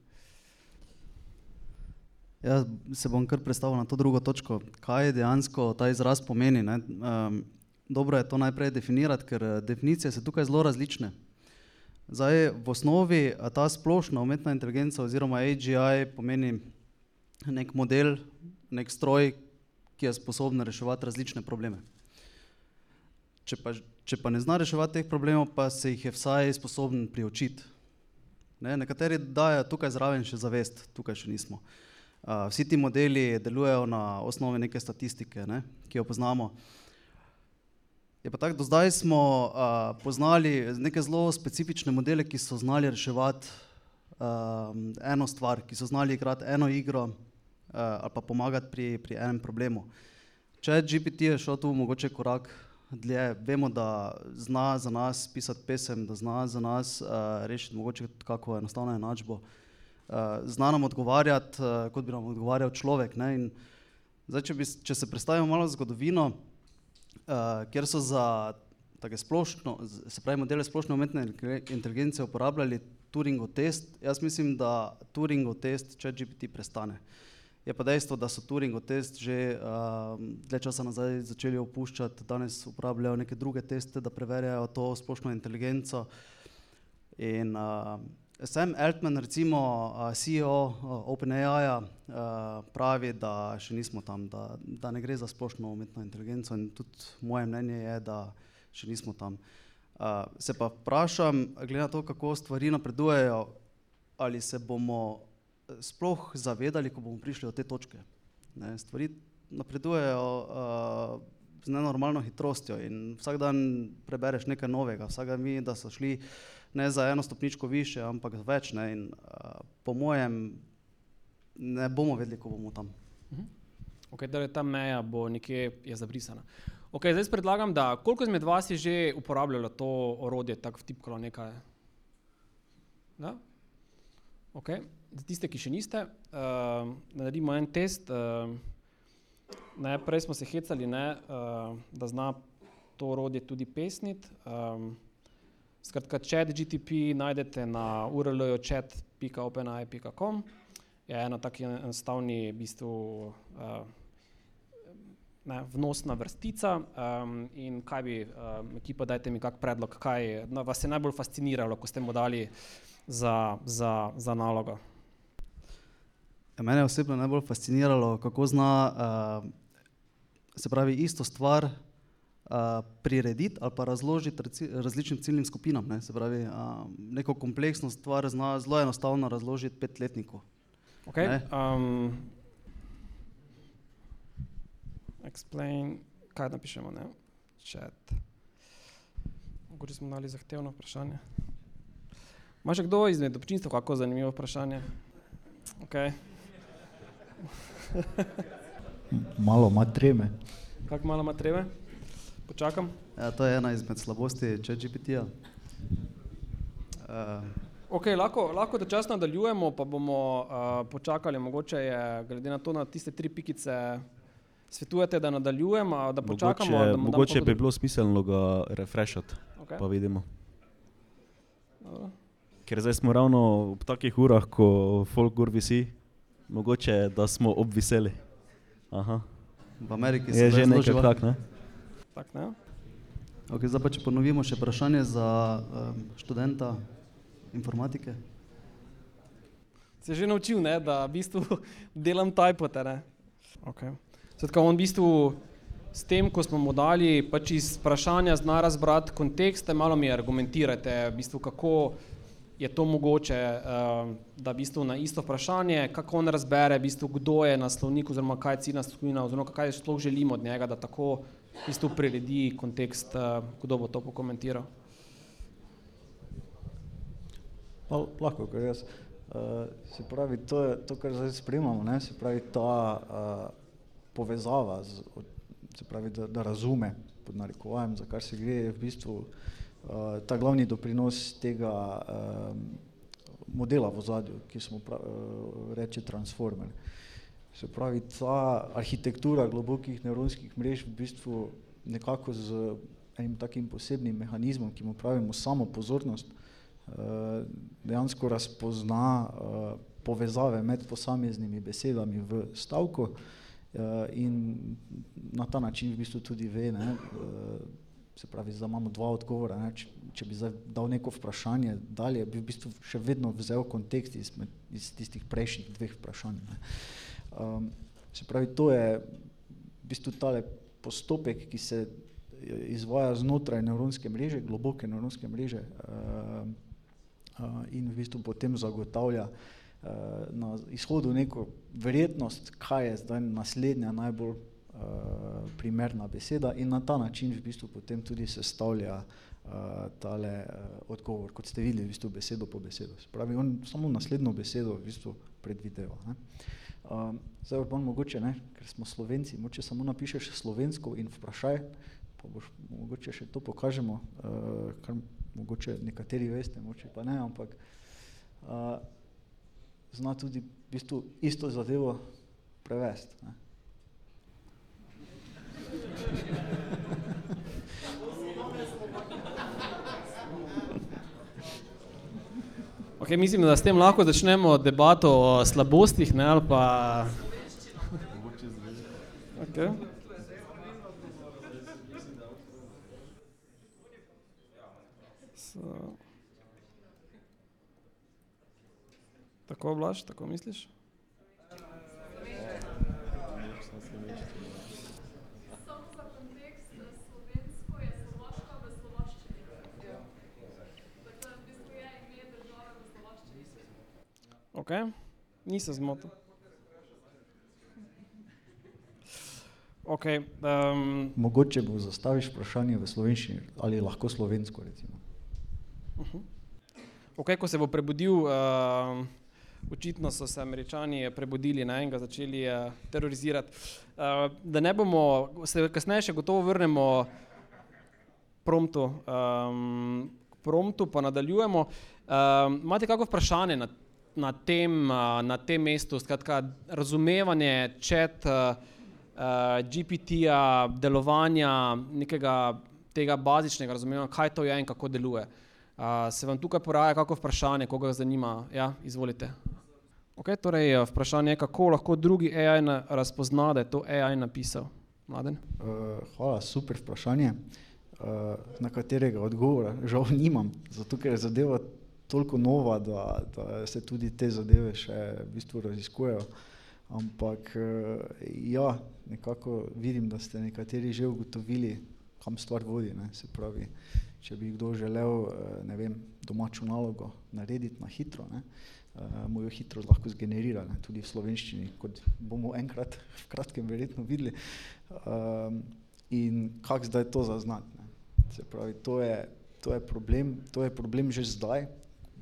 Ja, se bom kar predstavil na to drugo točko, kaj dejansko ta izraz pomeni. Um, dobro je to najprej definirati, ker eh, definicije so tukaj zelo različne. Zdaj, v osnovi ta splošna umetna inteligenca oziroma AGI pomeni nek model, nek stroj, ki je sposoben reševati različne probleme. Če pa, če pa ne zna reševati teh problemov, pa se jih je vsaj sposoben priučiti. Ne, nekateri dajo tukaj zraven še zavest, tukaj še nismo. Uh, vsi ti modeli delujejo na osnovi neke statistike, ne, ki jo poznamo. Je pa tako, do zdaj smo uh, poznali neke zelo specifične modele, ki so znali reševati uh, eno stvar, ki so znali igrati eno igro uh, ali pa pomagati pri, pri enem problemu. Če GPT je šel tu mogoče korak dlje, vemo, da zna za nas pisati pesem, da zna za nas uh, rešiti mogoče kako enostavno enačbo, uh, zna nam odgovarjati, uh, kot bi nam odgovarjal človek. Zdaj, če, bi, če se predstavimo malo zgodovino, uh, kjer so za splošno, se pravi, modele splošne umetne inteligence uporabljali Turingov test. Jaz mislim, da Turingov test, če GPT prestane. Je pa dejstvo, da so Turingov test že uh, dlje časa nazaj začeli opuščati, danes uporabljajo neke druge teste, da preverjajo to splošno inteligenco. In, uh, Sam Altman, recimo CEO OpenAI, pravi, da še nismo tam, da, da ne gre za splošno umetno inteligenco in tudi moje mnenje je, da še nismo tam. Se pa vprašam, glede na to, kako stvari napredujejo, ali se bomo e, sploh zavedali, ko bomo prišli do te točke. Ne, stvari napredujejo z nenormalno hitrostjo in vsak dan prebereš nekaj novega. Vsak dan vidiš, da so šli ne za eno stopničko više, ampak več. Ne? In, uh, po mojem, ne bomo vedeli, ko bomo tam. Okay, torej ta meja bo nekje je zabrisana. Okay, zdaj predlagam, da koliko izmed vas je že uporabljalo to orodje, tako vtipkalo nekaj. Da? Okay. Za tiste, ki še niste, uh, naredimo en test. Uh, najprej smo se hecali, ne, uh, da zna to orodje tudi pesniti. Um, skratka, chat GTP najdete na url-ju chat.openai.com. Je ena tako enostavni v bistvu, uh, ne, vnosna vrstica. Um, in kaj bi, um, ekipa, dajte mi kak predlog, kaj no, vas je najbolj fasciniralo, ko ste mu dali za, za, za nalogo? Ja, mene je osebno najbolj fasciniralo, kako zna uh, se pravi isto stvar prirediti ali pa razložiti različnim ciljnim skupinam. Ne? Se pravi, uh, neko kompleksno stvar zna zelo enostavno razložiti petletniku. Okay. Ne? Um, explain, kaj napišemo, ne? Chat. Mogoče smo dali zahtevno vprašanje. Ima še kdo izmed občinstva kako zanimivo vprašanje? Okay. Malo ima treme. Kako malo ima treme? Počakam. Ja, to je ena izmed slabosti ChatGPT-ja. Uh, Okay, lahko, lahko da čas nadaljujemo, pa bomo uh, počakali. Mogoče je, glede na to, na tiste tri pikice, svetujete, da nadaljujemo, da počakamo. Mogoče, da mogoče bi bilo smiselno ga refreshati, Okay. pa vidimo. Dobro. Ker zdaj smo ravno ob takih urah, ko folk gor visi, mogoče da smo obviseli. Aha. v Ameriki Je že nekaj tak, ne? Tak, ne? Okay, zdaj pa če ponovimo še vprašanje za um, študenta informatike. Se je že naučil, ne, da v bistvu delam tajpote. ne. Okay. Skratka, on v bistvu s tem, ko smo mu dali pač iz vprašanja, zna razbrati kontekste, malo mi argumentirate, v bistvu, kako je to mogoče, da v bistvu na isto vprašanje, kako on razbere, v bistvu, kdo je naslovnik, oziroma kaj je ciljna skupina, oziroma kaj sploh želimo od njega, da tako v bistvu priredi kontekst, uh, kdo bo to pokomentiral. Pa, lahko, ker jaz. Uh, se pravi, to je to, kar zdaj spremljamo, ne? se pravi ta uh, povezava, z, se pravi, da, da razume pod narekovajem, za kar se gre, je v bistvu uh, ta glavni doprinos tega um, modela v ozadju, ki smo prav, uh, reče transformer. Se pravi, ta arhitektura globokih nevronskih mrež v bistvu nekako z enim takim posebnim mehanizmom, ki mu pravimo samo pozornost, eh, dejansko razpozna eh, povezave med posameznimi besedami v stavku eh, in na ta način v bistvu tudi ve, ne, se pravi, zdaj imamo dva odgovora, ne, če, če bi zdaj dal neko vprašanje dalje, bi v bistvu še vedno vzel kontekst iz, iz tistih prejšnjih dveh vprašanj. Ne. Um, se pravi, to je v bistvu tale postopek, ki se izvaja znotraj nevronske mreže, globoke nevronske mreže uh, uh, in v bistvu potem zagotavlja uh, na izhodu neko verjetnost, kaj je zdaj naslednja najbolj uh, primerna beseda in na ta način v bistvu potem tudi sestavlja uh, tale uh, odgovor, kot ste videli, v bistvu besedo po besedo. Se pravi, on samo naslednjo besedo v bistvu predvideva. Ne. Um, zdaj Urban, mogoče ne, ker smo Slovenci, mogoče samo napišeš slovensko in vprašaj, pa boš mogoče še to pokažemo, uh, kar mogoče nekateri veste, mogoče pa ne, ampak uh, zna tudi v bistvu isto zadevo prevesti. Ne. Okay, mislim, da s tem lahko začnemo debato o slabostih. Ne, pa... okay. so... Tako blaš, tako misliš? Samo za kontekst, slovensko je Slovaška v slovaščini. Tako da v bistvu je ime države v slovaščini. Okay. Nisem zmotil. Okay, um, Mogoče bo zastaviš vprašanje v slovenščini ali lahko slovensko. Recimo. okay, ko se bo prebudil, uh, očitno so se američani prebudili ne, in ga začeli uh, terorizirati. Uh, da ne bomo, se kasneje še gotovo vrnemo promptu, um, promptu pa nadaljujemo. Um, imate kakšno vprašanje na, na, tem, na tem mestu, skratka, razumevanje čet uh, uh, GPT-ja, delovanja nekega tega bazičnega razumevanja, kaj to je in kako deluje. Uh, se vam tukaj poraja kako vprašanje, koga zanima? Ja, izvolite. Okay, torej, vprašanje je, kako lahko drugi AI na, razpozna, da je to AI napisal. Mladen? Uh, hvala, super vprašanje, uh, na katerega odgovora žal nimam, zato ker zadeva toliko nova, da, da se tudi te zadeve še v bistvu raziskujejo. Ampak uh, ja, nekako vidim, da ste nekateri že ugotovili, kam stvar vodi. Ne? Se pravi, če bi kdo želel ne vem, domačo nalogo narediti na hitro, ne? Uh, mu jo hitro lahko zgenerira, ne? tudi v slovenščini, kot bomo enkrat v kratkem verjetno videli. Um, in kako zdaj to zaznati? Ne? Se pravi, to je, to je problem, to je problem že zdaj,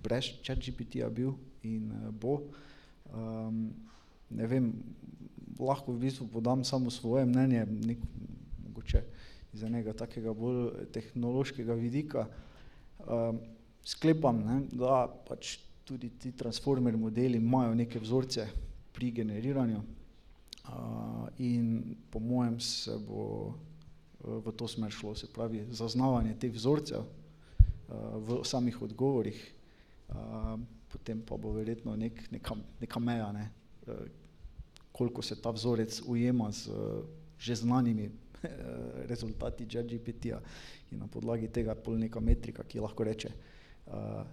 brez ChatGPT-ja bil in uh, bo. Um, ne vem, lahko v bistvu podam samo svoje mnenje, nek, mogoče iz enega takega bolj tehnološkega vidika. Um, sklepam, ne, da pač tudi ti transformer modeli imajo neke vzorce pri generiranju uh, in po mojem se bo uh, v to smer šlo, se pravi zaznavanje teh vzorcev uh, v samih odgovorih, uh, potem pa bo verjetno nek, neka, neka meja, ne, uh, koliko se ta vzorec ujema z uh, že znanimi rezultati JGPT-ja in na podlagi tega pol neka metrika, ki lahko reče, uh,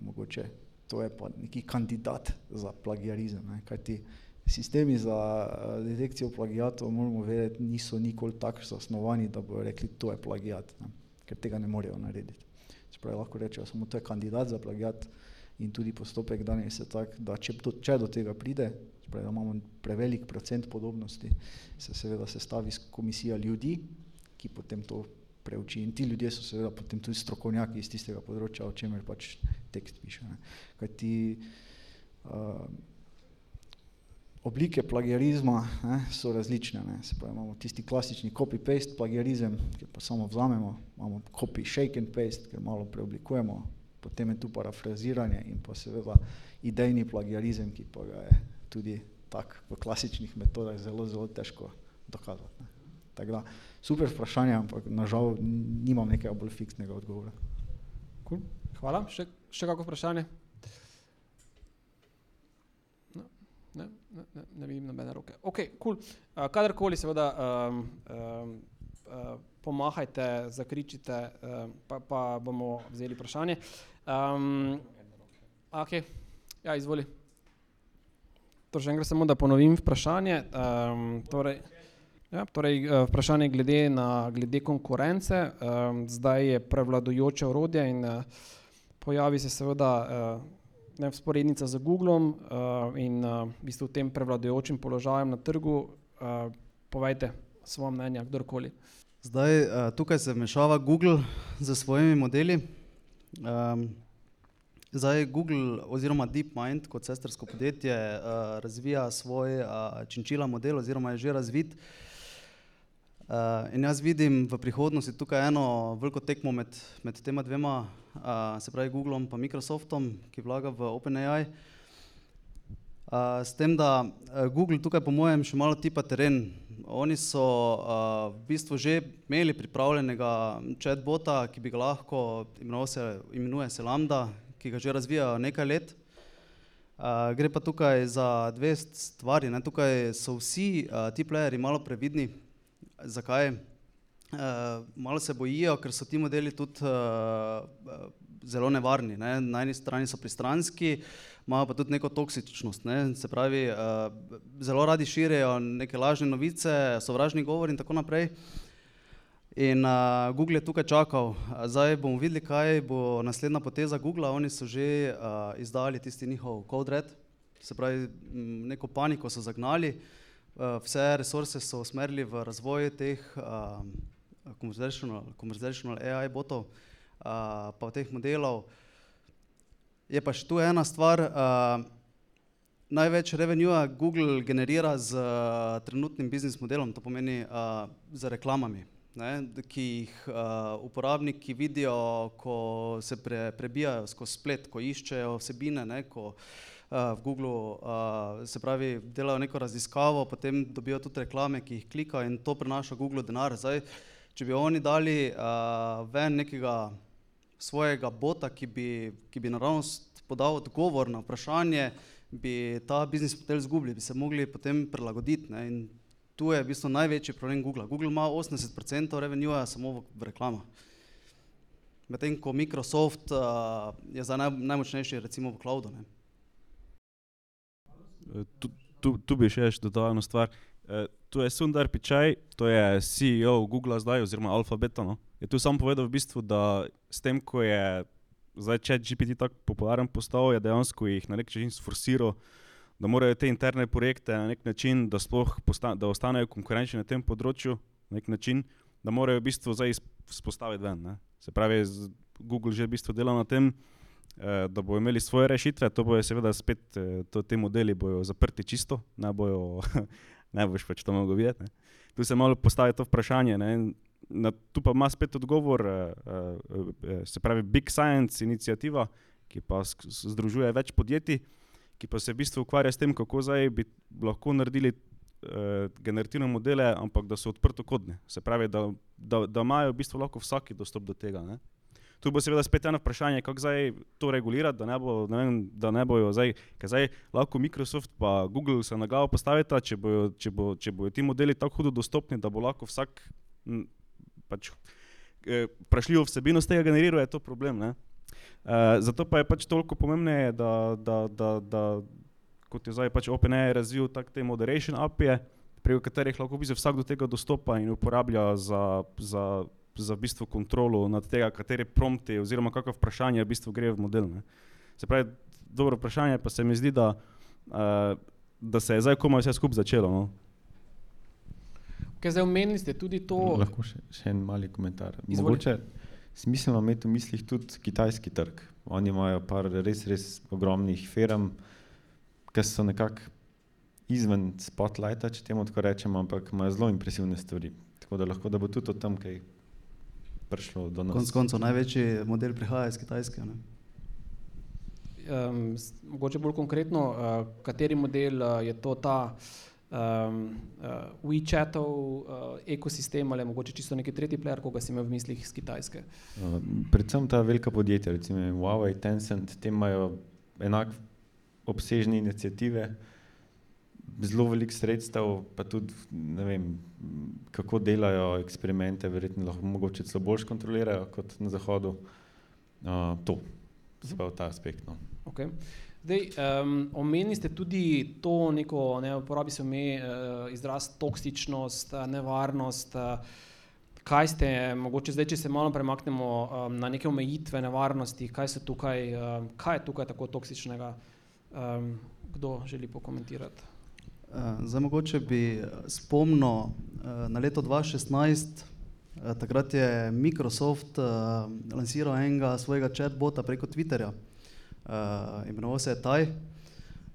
mogoče to je pa neki kandidat za plagiarizem, ne? kajti sistemi za detekcijo plagiatov, moramo vedeti, niso nikoli tako zasnovani, da bodo rekli, to je plagiat, ne? ker tega ne morejo narediti. Spravi, lahko rečejo, samo to je kandidat za plagiat in tudi postopek danes je tak, da če, to, če do tega pride, spravi, da imamo prevelik procent podobnosti, se seveda sestavi komisija ljudi, ki potem to preuči. In ti ljudje so seveda potem tudi strokovnjaki iz tistega področja, o čemer pač tekst piše. Ne. Kaj ti uh, oblike plagiarizma ne, so različne. Ne. Se pravi, imamo tisti klasični copy-paste plagiarizem, ki pa samo vzamemo, imamo copy shake and paste, ker malo preoblikujemo, potem je tu parafraziranje in pa seveda idejni plagiarizem, ki pa ga je tudi tak v klasičnih metodah zelo, zelo težko dokazati. Ne. Tako da, super vprašanje, ampak nažal nimam nekega bolj fiksnega odgovora. Cool. Hvala. Še, še kako vprašanje? No, ne, ne, vidim nobene roke. Ok, cool. uh, kadarkoli seveda um, um, uh, pomahajte, zakričite, um, pa, pa bomo vzeli vprašanje. Um, ok, ja, izvoli. To že enkrat samo, da ponovim vprašanje. Um, torej, Ja, torej, vprašanje glede na glede konkurence. Zdaj je prevladujoče orodje in pojavi se seveda ne, sporednica z Googlom in v bistvu tem prevladujočim položajem na trgu. Povejte svoje mnenje, kdorkoli. Zdaj, tukaj se vmešava Google z svojimi modeli. Zdaj Google oziroma DeepMind kot sestrsko podjetje razvija svoj činčila model oziroma je že razvit. Uh, in jaz vidim v prihodnosti tukaj eno veliko tekmo med, med tema dvema, uh, se pravi Googlom in Microsoftom, ki vlaga v OpenAI. Uh, s tem, da Google tukaj po mojem še malo tipa teren. Oni so uh, v bistvu že imeli pripravljenega chatbota, ki bi ga lahko imenoval se, imenuje se Lambda, ki ga že razvijajo nekaj let. Uh, gre pa tukaj za dve stvari. Ne? Tukaj so vsi uh, ti playerji malo previdni, Zakaj? Uh, malo se bojijo, ker so ti modeli tudi uh, zelo nevarni. Ne? Na eni strani so pristranski, imajo pa tudi neko toksičnost. Ne? Se pravi, uh, zelo radi širijo neke lažne novice, sovražni govor in tako naprej. In uh, Google je tukaj čakal. Zdaj bomo videli, kaj bo naslednja poteza Google. Oni so že uh, izdali tisti njihov code red, se pravi, neko paniko so zagnali. uh, vse resurse so usmerili v razvoj teh um, conversational, conversational AI botov, uh, pa teh modelov. Je pa še tu ena stvar. Uh, največ revenue Google generira z uh, trenutnim biznis modelom, to pomeni uh, z reklamami, ne, ki jih uh, uporabniki vidijo, ko se pre, prebijajo skozi splet, ko iščejo vsebine, ne, ko uh, v Googlu uh, se pravi delajo neko raziskavo, potem dobijo tudi reklame, ki jih klikajo in to prinaša Google denar. Zdaj, če bi oni dali uh, ven nekega svojega bota, ki bi, ki bi naravnost podal odgovor na vprašanje, bi ta biznis model izgubili, bi se mogli potem prilagoditi. Ne? In tu je v bistvu največji problem Google. Google ima 80% revenue samo v, v reklamah. Medtem ko Microsoft uh, je zdaj naj, najmočnejši recimo v cloudu. Ne? Tu, tu, tu bi še dodal eno stvar. Eh, Tu je Sundar Pichai, to je CEO Google zdaj, oziroma Alphabeta. No? Je tu sam povedal, v bistvu, da s tem, ko je zdaj chat GPT tako popularen postal, je dejansko jih na nek način sforsiral, da morajo te interne projekte na nek način, da sploh posta, da ostanejo konkurenčni na tem področju, na nek način, da morajo v bistvu zdaj spostaviti ven. Ne? Se pravi, Google že v bistvu dela na tem, eh, da bodo imeli svoje rešitve, to bojo seveda spet, eh, to, te modeli bojo zaprti čisto, ne bojo, ne boš pač to mogel videti. Tu se malo postavi to vprašanje. Ne. Na, tu pa ima spet odgovor, eh, eh, eh, se pravi Big Science inicijativa, ki pa združuje več podjetij, ki pa se v bistvu ukvarja s tem, kako zdaj bi lahko naredili eh, generativne modele, ampak da so odprtokodne. Se pravi, da, da, da imajo v bistvu lahko vsaki dostop do tega. Ne. Tu bo seveda spet eno vprašanje, kako zdaj to regulirati, da ne, bo, ne, vem, da ne bojo zdaj, ker zdaj lahko Microsoft in Google se na glavo postavita, če bojo, če, bo, če bojo ti modeli tako hudo dostopni, da bo lahko vsak m, pač, eh, vprašljivo vsebino z tega generira, je to problem. Ne? Uh, zato pa je pač toliko pomembneje, da, da, da, da kot je zdaj pač OpenAI razvil tak te moderation API, preko katerih lahko v bistvu vsak do tega dostopa in uporablja za, za, za v bistvu kontrolo nad tega, katere prompte oziroma kakšno vprašanje v bistvu gre v model. Ne. Se pravi, dobro vprašanje pa se mi zdi, da, uh, da se je zdaj komaj vse skupaj začelo. No. Okay, zdaj omenili ste tudi to, Lahko še, še en mali komentar. Mogoče smiselno imeti v mislih tudi kitajski trg. Oni imajo par res, res ogromnih firm, ki so nekako izven spotlighta, če temu tako rečemo, ampak imajo zelo impresivne stvari. Tako da lahko da bo tudi od tam kaj prišlo do nas. Konec koncev največji model prihaja iz Kitajske. Ne? um, mogoče bolj konkretno, uh, kateri model uh, je to ta um, uh, WeChatov uh, ekosistem ali mogoče čisto neki tretji player, koga si imel v mislih iz Kitajske. Uh, predvsem ta velika podjetja, recimo Huawei, Tencent, te imajo enak obsežne inicijative, zelo veliko sredstev, pa tudi ne vem, kako delajo eksperimente, verjetno lahko celo bolj kontrolirajo kot na zahodu. Uh, to, se pravi ta aspekt. No. Okay. Zdaj, um, omenili ste tudi to, neko, ne uporabi se ime, uh, izraz toksičnost, uh, nevarnost. Uh, kaj ste, mogoče zdaj, če se malo premaknemo um, na neke omejitve nevarnosti, kaj, tukaj, um, kaj je tukaj tako toksičnega? Um, kdo želi pokomentirati? Eh, Zdaj mogoče bi eh, spomnil eh, na leto 2016, eh, takrat je Microsoft lansiral enega svojega chatbota preko Twitterja, imenoval se je Taj.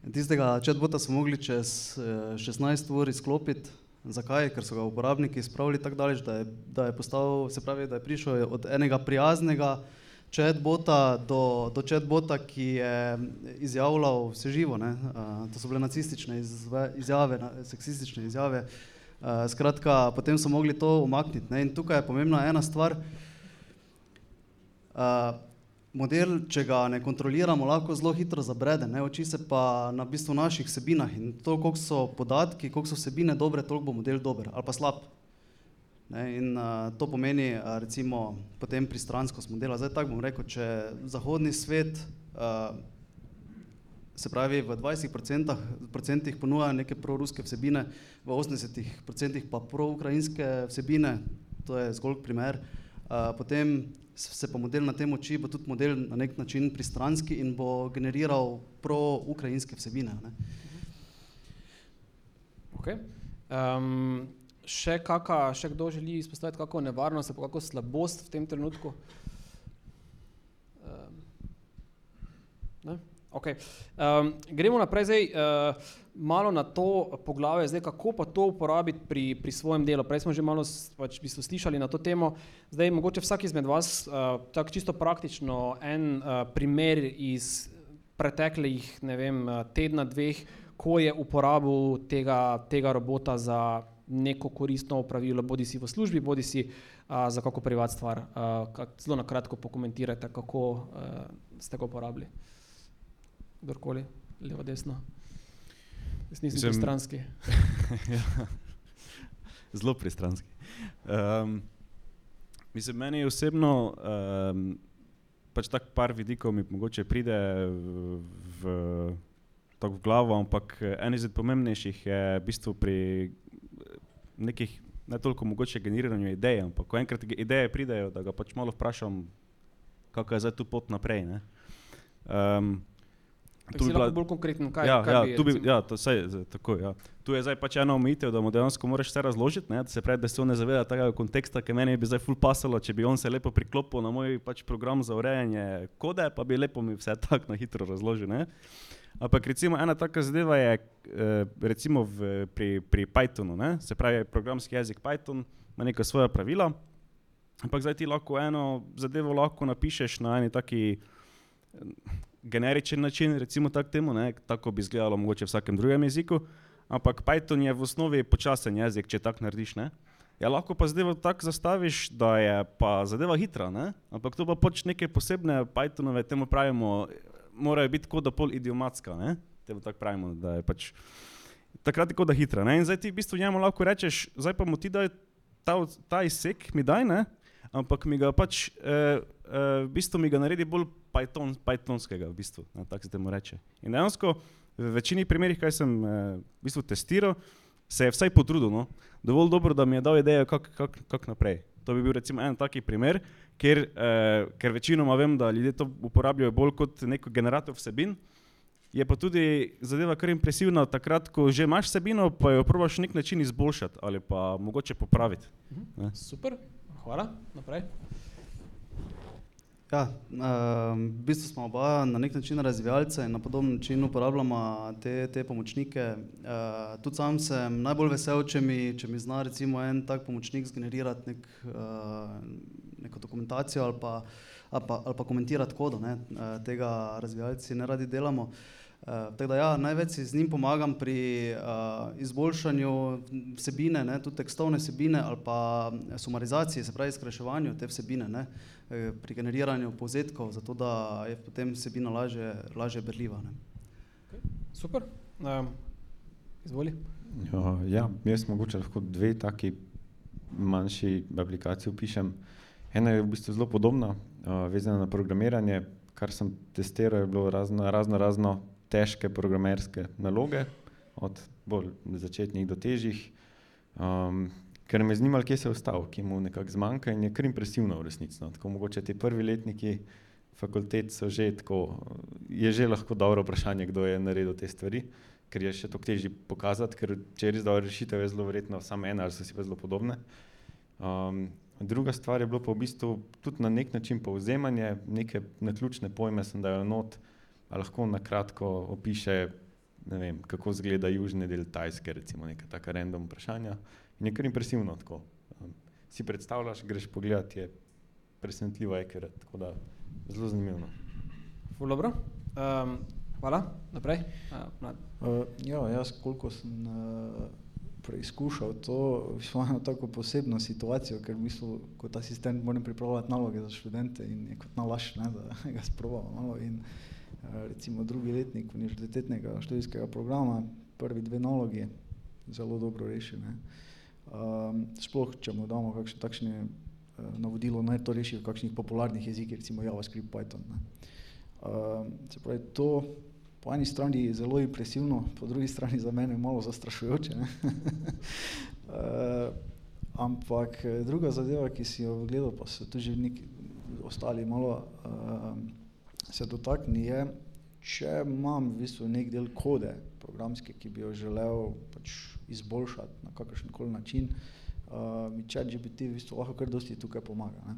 Tistega chatbota so mogli čez eh, 16 ur izklopiti. Zakaj? Ker so ga uporabniki spravili tako daleč, da je, da je postal, se pravi, da je prišel od enega prijaznega chatbota do, do chatbota, ki je izjavljal vse živo. Ne? Uh, to so bile nacistične izve, izjave, na, seksistične izjave. Uh, skratka, potem so mogli to umakniti. Ne? In tukaj je pomembna ena stvar. Uh, model, če ga ne kontroliramo, lahko zelo hitro zabrede, ne? oči se pa na bistvu naših vsebinah in to, koliko so podatki, koliko so vsebine dobre, toliko bo model dober ali pa slab. Ne, in uh, to pomeni, uh, recimo, potem pristranskost modela. Zdaj tako bom rekel, če zahodni svet, uh, se pravi, v 20% procentih ponuja neke proruske vsebine, v 80% pa proukrajinske vsebine, to je zgolj primer, uh, potem se pa model na tem uči, bo tudi model na nek način pristranski in bo generiral proukrajinske vsebine. Ne. Okay. Um, še, kaka, še kdo želi izpostaviti kakšno nevarnost kakšno slabost v tem trenutku? Um, ne? Okay. Um, gremo naprej zdaj, uh, malo na to poglavje, zdaj, kako pa to uporabiti pri, pri svojem delu. Prej smo že malo pač, v bistvu slišali na to temo. Zdaj, mogoče vsak izmed vas, uh, tako čisto praktično, en uh, primer iz preteklih vem, tedna, dveh, ko je uporabil tega, tega robota za neko koristno opravilo, bodi si v službi, bodi si uh, za kako privat stvar. Kak, zelo na kratko pokomentirajte, kako uh, ste ga uporabili. Kdorkoli, levo, desno. Jaz nisem Mislim- pristranski. ja. Zelo pristranski. Um, mislim, meni osebno um, pač tako par vidikov mi mogoče pride v, v, v glavo, ampak eh, en izmed pomembnejših je v bistvu pri nekih, ne toliko mogoče generiranju idej, ampak ko enkrat ideje pridejo, da ga pač malo vprašam, kako je zdaj tu pot naprej. Ne? Um, Tu si lahko bolj konkreten, kaj, ja, kaj ja, bi, tu bi, ja, to saj, tako, ja. Tu je zdaj pač ena omejitev, da mu dejansko moraš vse razložiti, ne, da se pravi, da se on ne zaveda tega konteksta, ki meni bi zdaj ful pasalo, če bi on se lepo priklopil na moj pač program za urejanje kode, pa bi lepo mi vse tako na hitro razložil. Ne. Ampak recimo ena taka zadeva je eh, recimo v, pri, pri Pythonu, ne, se pravi programski jezik Python ima neka svoja pravila, ampak zdaj ti lahko eno zadevo lahko napišeš na eni taki generičen način, recimo tako temu, ne, tako bi izgledalo mogoče v vsakem drugem jeziku, ampak Python je v osnovi počasen jezik, če tako narediš. Ne. Ja, lahko pa zadevo tako zastaviš, da je pa zadeva hitra, ne? ampak to pa pač neke posebne Pythonove, temu pravimo, morajo biti kot da pol idiomatska, ne? temu tako pravimo, da je pač takrat kot da hitra. Ne? In zdaj ti v bistvu njemu lahko rečeš, zdaj pa mu ti daj ta, ta izsek, mi daj, ne? ampak mi ga pač, eh, eh, v bistvu mi ga naredi bolj Python, Pythonskega, v bistvu, tako se temu reče. In dejansko v večini primerih, kaj sem eh, v bistvu testiral, se je vsaj potrudil, no? dovolj dobro, da mi je dal idejo, kako kak, kak naprej. To bi bil recimo en taki primer, ker, eh, ker večinoma vem, da ljudje to uporabljajo bolj kot neko generator vsebin. Je pa tudi zadeva kar impresivna, takrat, ko že imaš vsebino, pa jo probaš na nek način izboljšati ali pa mogoče popraviti. Ne. Super, hvala. Naprej. Ja, um, v bistvu smo oba na nek način razvijalce in na podoben način uporabljamo te, te pomočnike. Uh, tudi sam sem najbolj vesel, če mi, če mi zna recimo en tak pomočnik zgenerirati nek, uh, neko dokumentacijo ali pa, ali pa, ali pa komentirati kodo. Ne? Uh, tega razvijalci ne radi delamo. Uh, tako da ja, največ si z njim pomagam pri uh, izboljšanju vsebine, ne, tudi tekstovne vsebine ali pa sumarizaciji, se pravi skrajševanju te vsebine, ne, eh, pri generiranju povzetkov, zato da je potem vsebina lažje, lažje berljiva. Ne. Super. Um, izvoli. Ja, ja, jaz mogoče lahko dve taki manjši aplikaciji opišem. Ena je v bistvu zelo podobna, uh, vezana na programiranje. Kar sem testiral, je bilo razno razno, razno težke programerske naloge, od bolj začetnih do težjih. Um, ker me je zanimalo, kje se je ostal, kje mu nekako zmanjka in je kar impresivno v resnici. No. Tako mogoče ti prvi letniki fakultet so že tako, je že lahko dobro vprašanje, kdo je naredil te stvari ker je še toliko težje pokazati, ker če je res dobra rešitev, je zelo verjetno samo ena ali so si pa zelo podobne. Um, druga stvar je bilo pa v bistvu tudi na nek način povzemanje neke naključne pojme, sem da jo not, a lahko na kratko opiše, ne vem, kako izgleda južni del Tajske, recimo neka taka random vprašanja. In je kar impresivno tako. Um, si predstavljaš, greš pogledat, je presenetljivo ekvirat, tako da zelo zanimivo. no. Ful dobro. Um, hvala. Naprej. Uh. Uh, ja, jaz koliko sem uh, preizkušal to, eno tako posebno situacijo, ker v bistvu kot asistent moram pripravljati naloge za študente in je kot nalaš, ne, da ga sprobamo malo in uh, recimo drugi letnik univerzitetnega študijskega programa, prvi dve nalogi, zelo dobro rešene. Um, sploh, če mu damo kakšne takšne uh, navodilo, naj to reši v kakšnih popularnih jezikih, recimo JavaScript, Python. Ne. Um, se pravi, to po eni strani zelo impresivno, po drugi strani za mene malo zastrašujoče. Uh, ampak eh, druga zadeva, ki si jo gledal, pa so tu že neki ostali malo uh, se dotakni, je, če imam v bistvu nek del kode programske, ki bi jo želel pač izboljšati na kakršen koli način, uh, mi ChatGPT v bistvu lahko kar dosti tukaj pomaga. Ne.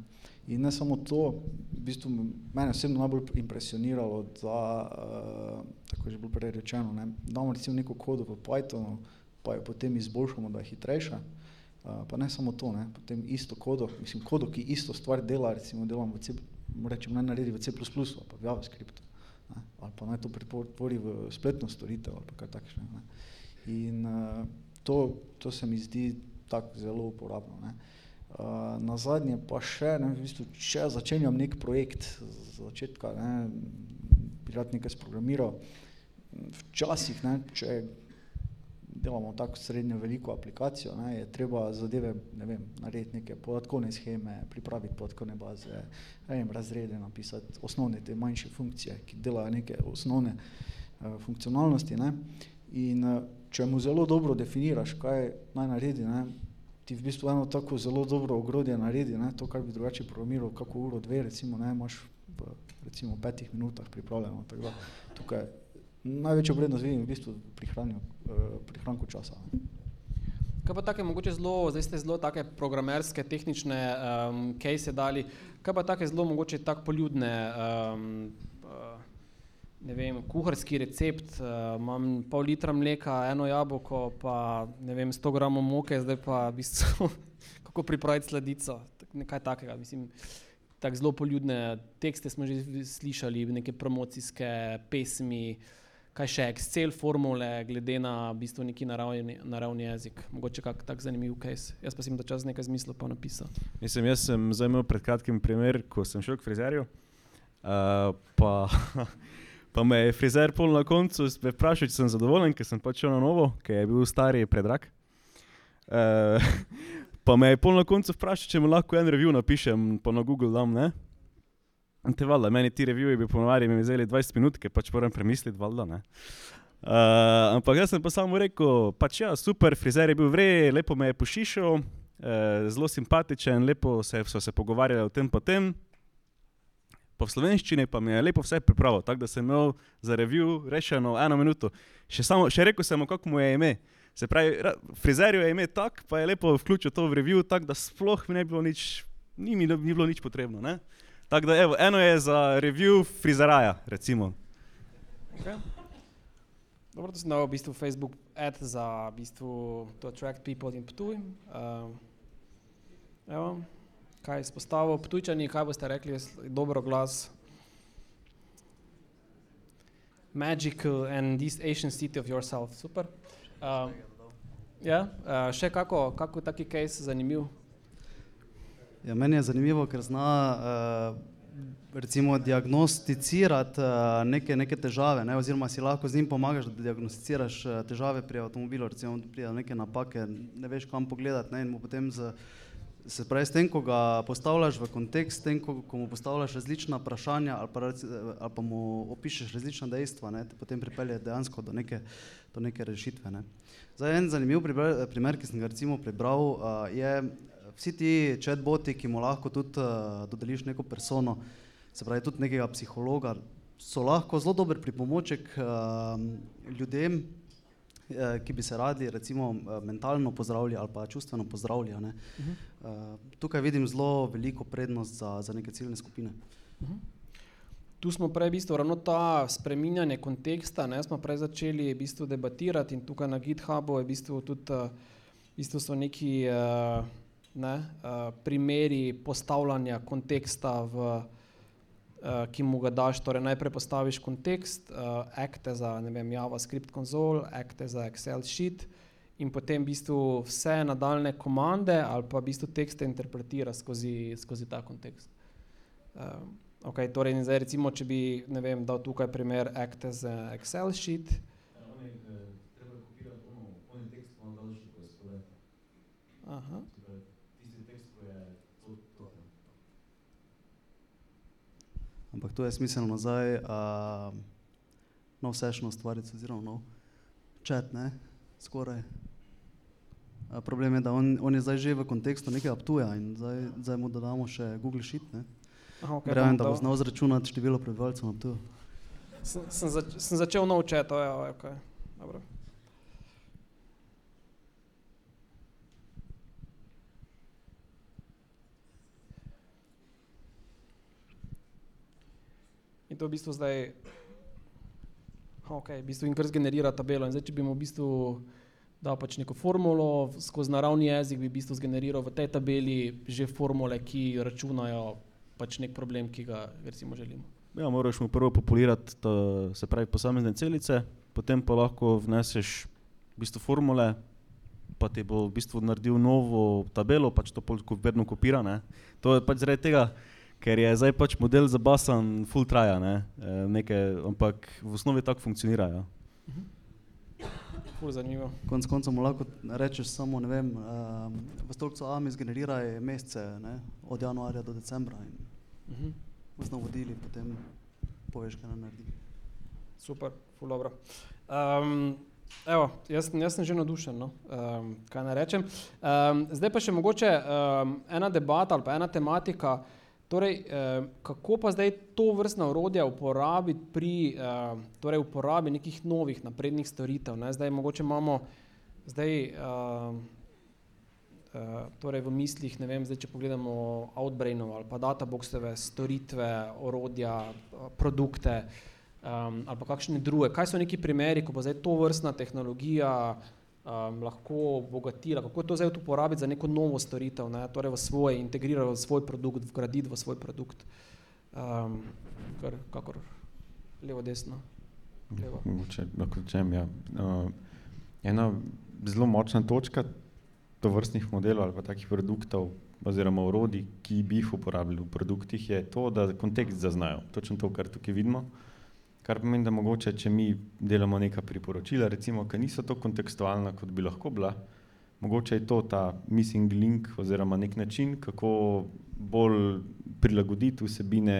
In ne samo to, v bistvu mene osebno najbolj impresioniralo, da, uh, tako je že bilo prej rečeno, ne, damo recimo neko kodo v Pythonu, pa jo potem izboljšamo, da je hitrejša, uh, pa ne samo to, ne, potem isto kodo, mislim kodo, ki isto stvar dela, recimo delam v C, rečem, naj naredi v C++ ali pa v JavaScriptu, ne, ali pa naj to pretvori v spletno storitev ali pa kaj takšnega. Ne. In uh, to, to se mi zdi tako zelo uporabno. Ne. Uh, na zadnje pa še, ne, v bistvu, če začenjam nek projekt z začetka, ne, bi rad nekaj sprogramiral, včasih, ne, če delamo tako srednjo veliko aplikacijo, ne, je treba zadeve, ne vem, narediti neke podatkovne scheme, pripraviti podatkovne baze, ne vem, razrede napisati, osnovne te manjše funkcije, ki delajo neke osnovne uh, funkcionalnosti, ne, in uh, če mu zelo dobro definiraš, kaj naj naredi, ne, ti v bistvu eno tako zelo dobro ogrodje naredi, ne, to, kar bi drugače programiral, kako uro, dve, recimo, ne, imaš v recimo petih minutah pripravljeno, tako da tukaj največjo vrednost vidim v bistvu prihranju, uh, prihranku časa. Ne. Kaj pa take mogoče zelo, zdaj ste zelo take programerske, tehnične um, case dali, kaj pa take zelo mogoče tako poljudne, um, uh, ne vem, kuharski recept, uh, imam pol litra mleka, eno jabolko, pa ne vem, 100 gramov moke, zdaj pa v bistvu, kako pripraviti sladico, tak, nekaj takega, mislim, tako zelo poljudne tekste smo že slišali, neke promocijske pesmi, kaj še, Excel formule, glede na v bistvu neki naravni, naravni jezik, mogoče kak tak zanimiv case. Jaz pa sem da čas nekaj zmislil pa napisal. Mislim, jaz sem zdaj imel pred kratkim primer, ko sem šel k frizerju, uh, pa, pa me je frizer pol na koncu vprašal, če sem zadovoljen, ker sem pač šel na novo, ker je bil stari predrag. Uh, pa me je pol na koncu vprašal, če mu lahko en review napišem, pa na Google dam, ne? In te valjda, meni ti reviji bi ponovadi mi vzeli 20 minut, ker pač moram premisliti, valjda, ne. Uh, ampak jaz sem pa samo rekel, pač ja, super, frizer je bil vrej, lepo me je pošišal, uh, zelo simpatičen, lepo se, so se pogovarjali o tem pa. Po slovenščini pa mi je lepo vse pripravil, tako da sem imel za review rešeno eno minuto. Še, samo, še rekel sem kako mu je ime. Se pravi, ra- frizerju je ime tak, pa je lepo vključil to v review, tako da sploh mi ne bi bilo nič, ni mi ni bilo nič potrebno, ne. Tako da, evo, eno je za review frizeraja, recimo. Okay. Dobro, to sem dal v bistvu Facebook ad za v bistvu to attract people in Ptuj. Um, evo, kaj je izpostavil Ptujčani, kaj boste rekli, dobro glas. Magical and this Asian city of yourself, super. Um, ja, uh, še kako, kako taki case zanimiv? Ja, meni je zanimivo, ker zna uh, recimo diagnosticirati uh, neke, neke težave, ne, oziroma si lahko z njim pomagaš, da diagnosticiraš uh, težave pri avtomobilu, recimo do neke napake, ne veš kam pogledati, ne, in mu potem z, se pravi, s tem, ko ga postavljaš v kontekst, s tem, ko, ko mu postavljaš različna vprašanja ali pa, ali pa mu opišeš različna dejstva, ne, te potem pripelje dejansko do neke, do neke rešitve. Ne. Zdaj, en zanimiv primer, primer, ki sem ga recimo prebral, je vsi ti chatboti, ki mu lahko tudi dodeliš neko persono, se pravi tudi nekega psihologa, so lahko zelo dober pripomoček ljudem, ki bi se radi recimo eh, mentalno pozdravili ali pa čustveno pozdravili. Ne. Mhm. Uh, tukaj vidim zelo veliko prednost za, za neke ciljne skupine. Tu smo prej v bistvu ravno ta spreminjanje konteksta, ne, smo prej začeli v bistvu debatirati in tukaj na GitHubu je v bistvu tudi uh, v bistvu so neki uh, ne, uh, primeri postavljanja konteksta, v, uh, ki mu ga daš. Torej najprej postaviš kontekst, uh, akte za vem, JavaScript console, akte za Excel sheet in potem v bistvu vse nadaljne komande ali pa v bistvu tekste interpretira skozi, skozi ta kontekst. Um, Okay, torej, zdaj recimo, če bi vem, dal tukaj primer Acte za Excel sheet. Aha. Ampak to je smiselno zdaj, uh, nov session ustvariti, oziroma nov chat, ne, skoraj. Uh, problem je, da on, on je zdaj že v kontekstu nekega Ptuja in zdaj, zdaj mu dodamo še Google Sheet, ne. Aha, okay, Verjamem, da bo znal zračunati število prebivalcev na Ptuju. sem, sem, zač, sem začel nov čet, ja, okay. Dobro. In to v bistvu zdaj, okay, v bistvu in kar zgenerira tabelo. Zdaj, če bi mu v bistvu dal pač neko formulo skozi naravni jezik, bi v bistvu zgeneriral v tej tabeli že formule, ki računajo pač nek problem, ki ga recimo želimo. Ja, moraš mu prvo populirati, to, se pravi, posamezne celice, potem pa lahko vneseš v bistvu formule, pa ti bo v bistvu naredil novo tabelo, pač to pol ko- vedno kopira. Ne. To je pač zaradi tega, ker je zdaj pač model zabasan, full traja, ne, eh, nekaj, ampak v osnovi tako funkcionira. Ja. Zanimivo. Konec koncev mu lahko rečeš samo, ne vem, um, v stolpcu A mi zgeneriraj mesece, ne, od januarja do decembra in Mhm. z navodili potem poveš, kaj naredi. Super, ful dobro. Um, evo, jaz, sem- jaz sem že navdušen, no? um, kaj naj rečem. Um, zdaj pa še mogoče um, ena debata ali pa ena tematika, torej, um, kako pa zdaj to vrstna orodja uporabiti pri um, torej uporabi nekih novih naprednih storitev. Ne? Zdaj mogoče imamo zdaj, um, Uh, torej v mislih, ne vem, zdaj, če pogledamo Outbrainov ali pa Databoxove storitve, orodja, uh, produkte, um, ali pa kakšne druge. Kaj so neki primeri, ko bo zdaj to vrstna tehnologija um, lahko obogatila, kako je to zdaj uporabiti za neko novo storitev, ne? torej v svoj, integrirati v svoj produkt, vgraditi v svoj produkt. Um, kar, kakor levo, desno. Levo. Mogoče lahko rečem, ja. Uh, ena zelo močna točka tovrstnih modelov ali pa takih produktov oziroma orodij, ki bi jih uporabljali v produktih, je to, da kontekst zaznajo. Točno to, kar tukaj vidimo. Kar pomeni, da mogoče, če mi delamo neka priporočila, recimo, ki niso tako kontekstualna, kot bi lahko bila, mogoče je to ta missing link oziroma nek način, kako bolj prilagoditi vsebine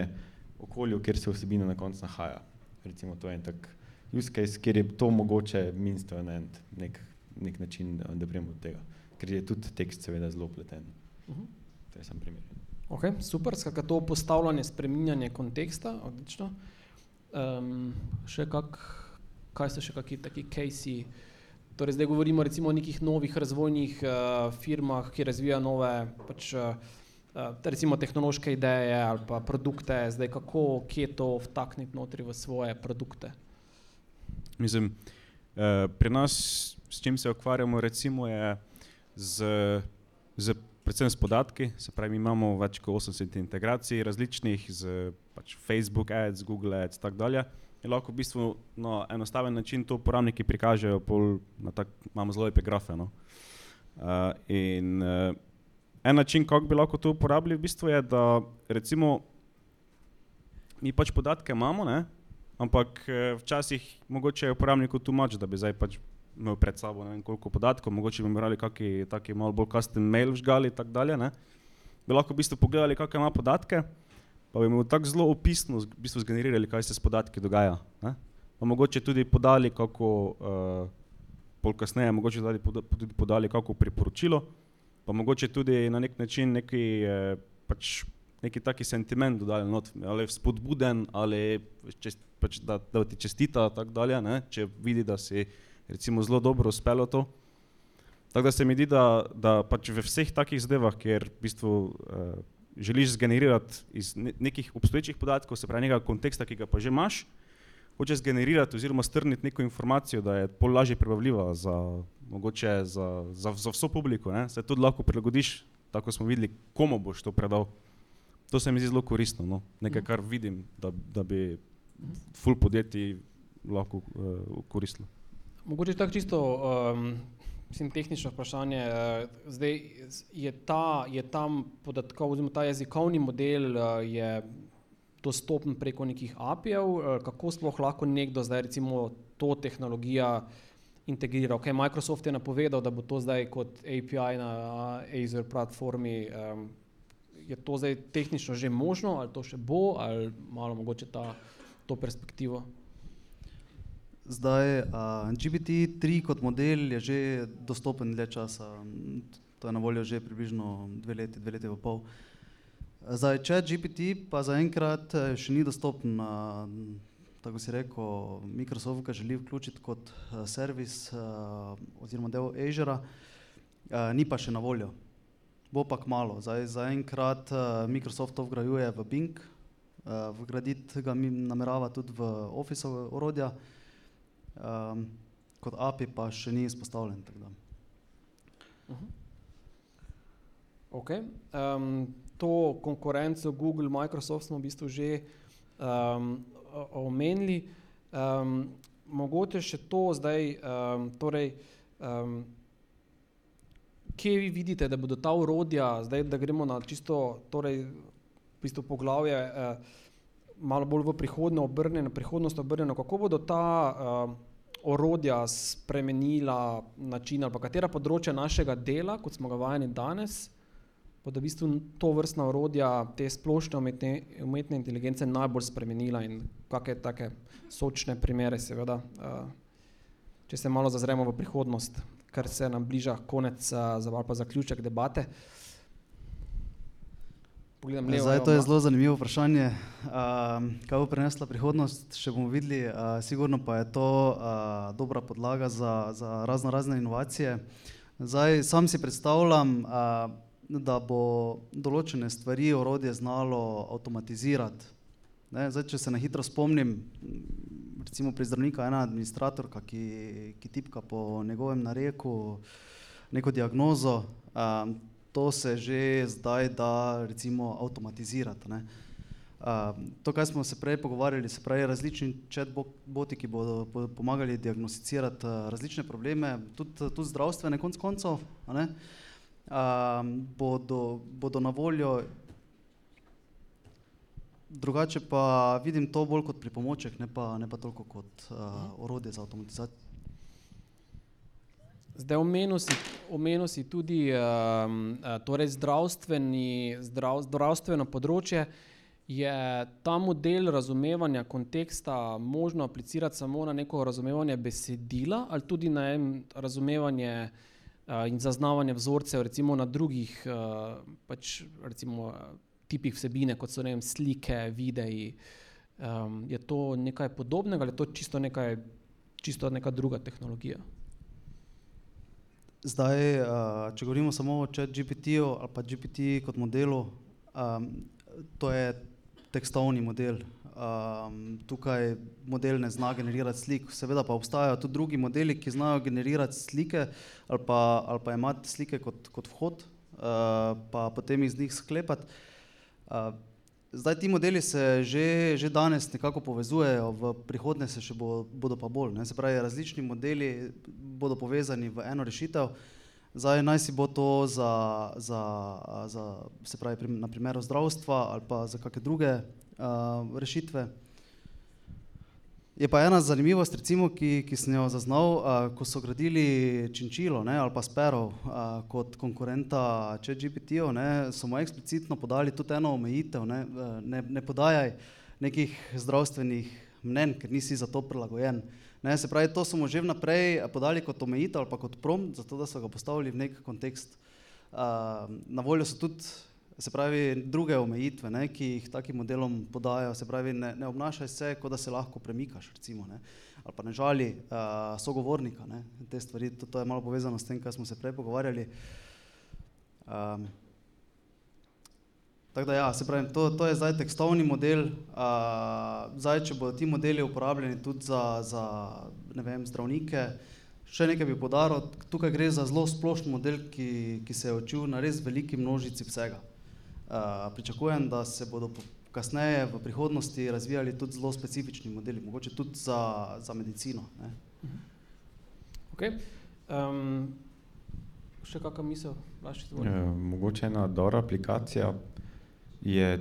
okolju, kjer se vsebina na koncu nahaja. Recimo, to je en tak use case, kjer je to mogoče means to an end, nek, nek način, da, prijemo do tega. Ker je tudi tekst seveda zelo pleten. Mhm. To je sam primer. Okay, super, skratka to postavljanje, spreminjanje konteksta, odlično. Um, še kak, kaj so še kakšni taki casei? Torej zdaj govorimo recimo o nekih novih razvojnih uh, firmah, ki razvijajo nove pač, uh, uh, recimo tehnološke ideje ali pa produkte, zdaj kako, kje to vtakniti notri v svoje produkte. Mislim, eh, pri nas, s čim se ukvarjamo, recimo je z, z, predvsem s podatki, se pravi, imamo več kot 80 integracij različnih z pač Facebook ads, Google ads in tako dalje. In lahko v bistvu na enostaven način to uporabniki prikažejo, pol, na tak, imamo zelo lepe grafe. No. Uh, in uh, en način, kako bi lahko to uporabili, v bistvu je, da recimo mi pač podatke imamo, ne, ampak eh, včasih mogoče je uporabniku tu mač, da bi zdaj pač imel pred sabo ne vem koliko podatkov, mogoče bi morali kakšen taki malo bolj custom mail vžgali in tako dalje. Ne. Bi lahko v bistvu pogledali, kakšne ima podatke, pa bi mu tako zelo opisno v bistvu zgenerirali, kaj se s podatki dogaja. Ne. Pa mogoče tudi podali kako, uh, pol kasneje, mogoče tudi, poda- tudi podali kako priporočilo, pa mogoče tudi na nek način neki, eh, pač neki taki sentiment dodali not, ali spodbuden, ali čest, pač da, da ti čestita tako dalje, ne, če vidi, da si recimo zelo dobro uspelo to. Tako da se mi zdi, da, da pač v vseh takih zadevah, kjer v bistvu uh, želiš zgenerirati iz ne, nekih obstoječih podatkov, se pravi nekega konteksta, ki ga pa že imaš, hočeš zgenerirati oziroma strniti neko informacijo, da je pol lažje prebavljiva za, mogoče za, za, za vso publiko, ne? se tudi lahko prilagodiš, tako smo videli, komu boš to predal. To se mi zdi zelo koristno, no? nekaj, kar vidim, da, da bi full podjetij lahko uh, koristilo. Mogoče tako čisto um, mislim, tehnično vprašanje. eh, Zdaj je ta, je tam podatkov, oziroma ta jezikovni model eh, je dostopen preko nekih API-jev, eh, kako sploh lahko nekdo zdaj recimo to tehnologija integrira. Okay, Microsoft je napovedal, da bo to zdaj kot API na Azure platformi. Um, je to zdaj tehnično že možno, ali to še bo, ali malo mogoče ta, to perspektivo? Zdaj, uh, GPT-3 kot model je že dostopen dlje časa. To je na voljo že približno dve leti, dve leti in pol. Zdaj, chat GPT pa zaenkrat eh, še ni dostopen na tako si rekel, Microsoft ga želi vključiti kot uh, servis uh, oziroma del Azure, uh, ni pa še na voljo. Bo pa kmalo. Zaenkrat uh, Microsoft to vgrajuje v Bing, uh, vgraditi ga mi namerava tudi v Office orodja, um, kot API pa še ni izpostavljen. tako da. Okay. Um, to konkurenco Google, Microsoft smo v bistvu že um, omenili. Um, mogoče še to zdaj, um, torej, um, kje vi vidite, da bodo ta urodja, zdaj da gremo na čisto torej, v bistvu poglavje, uh, malo bolj v prihodnje obrnjeno, prihodnost obrnjeno, kako bodo ta uh, orodja spremenila način ali pa katera področja našega dela, kot smo ga vajeni danes, bodo v bistvu to vrstna orodja, te splošne umetne, umetne inteligence najbolj spremenila in kakšne take sočne primere, seveda, uh, če se malo zazremo v prihodnost, ker se nam bliža konec uh, za ali pa zaključek debate. Pogledam levo, Zdaj, to je zelo zanimivo vprašanje. Um, kaj bo prinesla prihodnost, še bomo videli. Uh, sigurno pa je to uh, dobra podlaga za, za razno razne inovacije. Zdaj, sam si predstavljam, uh, da bo določene stvari orodje znalo avtomatizirati. Ne, zdaj, če se na hitro spomnim, recimo pri zdravniku ena administratorka, ki, ki tipka po njegovem nareku neko diagnozo, um, to se že zdaj da recimo avtomatizirati. Ne. Um, to, kar smo se prej pogovarjali, se pravi različni chatboti, ki bodo po- pomagali diagnosticirati uh, različne probleme, tudi, tudi zdravstvene konc koncev, um, bodo, bodo na voljo. Drugače pa vidim to bolj kot pripomoček, ne pa, ne pa toliko kot uh, orodje za avtomatizacijo. Zdaj, omenil si, omenil si tudi um, uh, torej zdrav, zdravstveno področje. Je ta model razumevanja konteksta možno aplicirati samo na neko razumevanje besedila, ali tudi na en razumevanje uh, in zaznavanje vzorcev, recimo na drugih uh, pač, recimo, tipih vsebine, kot so vem, slike, videi. Um, je to nekaj podobnega ali je to čisto, nekaj, čisto neka druga tehnologija? Zdaj, uh, če govorimo samo o ChatGPT-ju ali pa GPT kot modelu, um, to je tekstovni model. Um, tukaj model ne zna generirati slik, seveda pa obstajajo tudi drugi modeli, ki znajo generirati slike ali pa, ali pa imati slike kot, kot vhod, uh, pa potem iz njih sklepati. Uh, Zdaj ti modeli se že, že danes nekako povezujejo, v prihodnje se še bo, bodo pa bolj. Ne? Se pravi, različni modeli bodo povezani v eno rešitev. Zdaj naj si bo to za, za, za se pravi, na primeru zdravstva ali pa za kakšne druge uh, rešitve. Je pa ena zanimivost, recimo, ki, ki sem jo zaznal, uh, ko so gradili Činčilo ne, ali pa Sparrow uh, kot konkurenta ChatGPT-ju, so mu eksplicitno podali tudi eno omejitev, ne, ne, ne podajaj nekih zdravstvenih mnen, ker nisi za to prilagojen. Ne, se pravi, to so mu že vnaprej podali kot omejitev ali pa kot prompt, zato da so ga postavili v nek kontekst. Uh, na voljo so tudi se pravi, druge omejitve, ne, ki jih takim modelom podajo, se pravi, ne, ne obnašaj se, kot da se lahko premikaš, recimo, ne, ali pa ne žali uh, sogovornika, ne, te stvari, to, to je malo povezano s tem, kar smo se prej pogovarjali. Um, tako da ja, se pravi, to, to je zdaj tekstovni model, uh, zdaj, če bodo ti modeli uporabljeni tudi za, za ne vem, zdravnike, Še nekaj bi podaril, tukaj gre za zelo splošen model, ki, ki se je učil na res veliki množici vsega. Uh, pričakujem, da se bodo kasneje v prihodnosti razvijali tudi zelo specifični modeli, mogoče tudi za, za medicino. Ne. Okay. Um, še kakšna misel, Blaž, izvoli? Eh, Mogoče ena dobra aplikacija je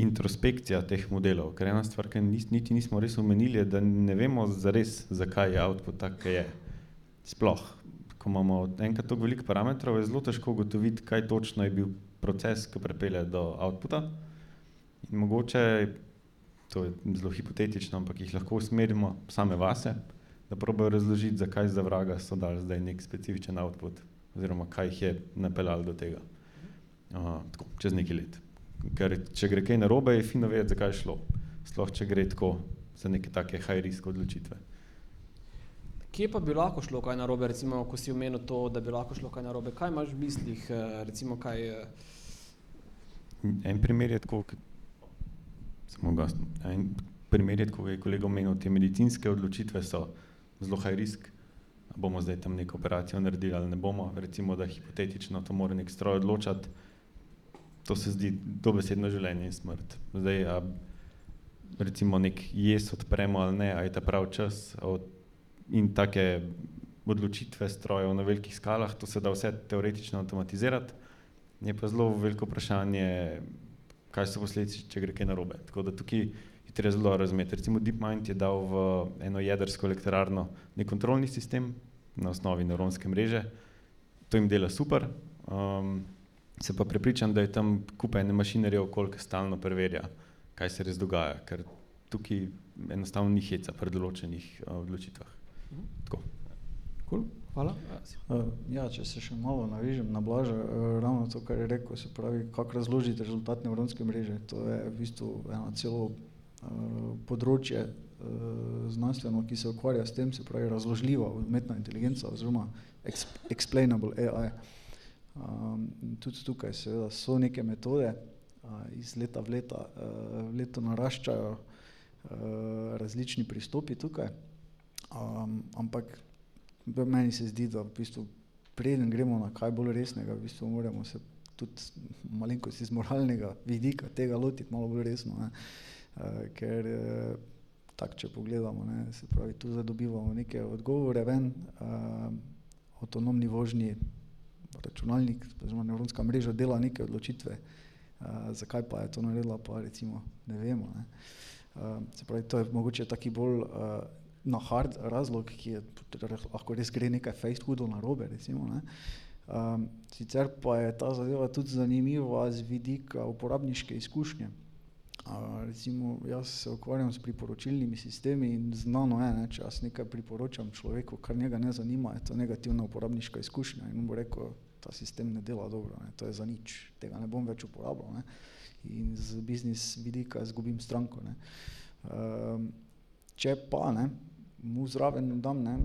introspekcija teh modelov, ker ena stvar, ki nis, niti nismo res omenili, je, da ne vemo zares, zakaj je output tak, je. Sploh, ko imamo enkrat toliko veliko parametrov, je zelo težko ugotoviti, kaj točno je bil proces, ki pripelje do outputa. In mogoče, to je zelo hipotetično, ampak jih lahko usmerimo same vase, da probajo razložiti, zakaj za vraga so dali zdaj nek specifičen output, oziroma kaj jih je napeljalo do tega. Uh, tako, čez nekaj let. Ker če gre kaj narobe, je fino vedeti, zakaj je šlo. Sploh če gre tako za neke take high risk odločitve. Kje pa bi lahko šlo kaj narobe, recimo, ko si omenil to, da bi lahko šlo kaj narobe? Kaj imaš v mislih, eh, recimo, kaj, eh, En primer je tako, samo gasno. En primer je tako, je kolega omenil, te medicinske odločitve so zelo high risk. Bomo zdaj tam neko operacijo naredili ali ne bomo, recimo, da hipotetično to mora nek stroj odločati. To se zdi dobesedno življenje in smrt. Zdaj, a recimo nek jez odpremo ali ne, a je ta prav čas a od, in take odločitve strojev na velikih skalah, to se da vse teoretično avtomatizirati. Je pa zelo veliko vprašanje, kaj so posledice, če gre kaj narobe. Tako da tukaj je treba zelo razumeti. Recimo DeepMind je dal v eno jedrsko elektrarno nek kontrolni sistem na osnovi nevronske mreže. To jim dela super. Um, se pa prepričam, da je tam kup ene mašinerije okoli, ki stalno preverja, kaj se res dogaja, ker tukaj enostavno ni heca pri določenih uh, odločitvah. Tako. Cool. Hvala. Uh, ja, če se še malo navežem na Blaža, uh, ravno to, kar je rekel, se pravi, kako razložiti rezultat nevronske mreže. To je v bistvu eno celo uh, področje uh, znanstveno, ki se ukvarja s tem, se pravi, razložljiva umetna inteligenca oziroma ex explainable AI. Um, in tudi tukaj seveda so neke metode, uh, iz leta v leta, uh, leto naraščajo uh, različni pristopi tukaj, um, ampak meni se zdi, da v bistvu preden gremo na kaj bolj resnega, v bistvu moramo se tudi malenkost iz moralnega vidika tega lotiti malo bolj resno, ne? Uh, ker uh, tako, če pogledamo, ne, se pravi, tu zdaj dobivamo neke odgovore ven, uh, avtonomni vožnji računalnik, oziroma nevronska mreža dela neke odločitve, uh, zakaj pa je to naredila, pa recimo ne vemo. Ne. Uh, se pravi, to je mogoče taki bolj uh, na hard razlog, ki je lahko res gre nekaj fejst hudo narobe, recimo. Ne. Um, sicer pa je ta zadeva tudi zanimiva z vidika uporabniške izkušnje. Uh, recimo, jaz se ukvarjam s priporočilnimi sistemi in znano je, ne, če jaz nekaj priporočam človeku, kar njega ne zanima, je to negativna uporabniška izkušnja in bo rekel, ta sistem ne dela dobro, ne, to je za nič, tega ne bom več uporabljal. Ne. In z biznis vidika izgubim stranko. Ne. Um, če pa ne, mu zraven dam, ne,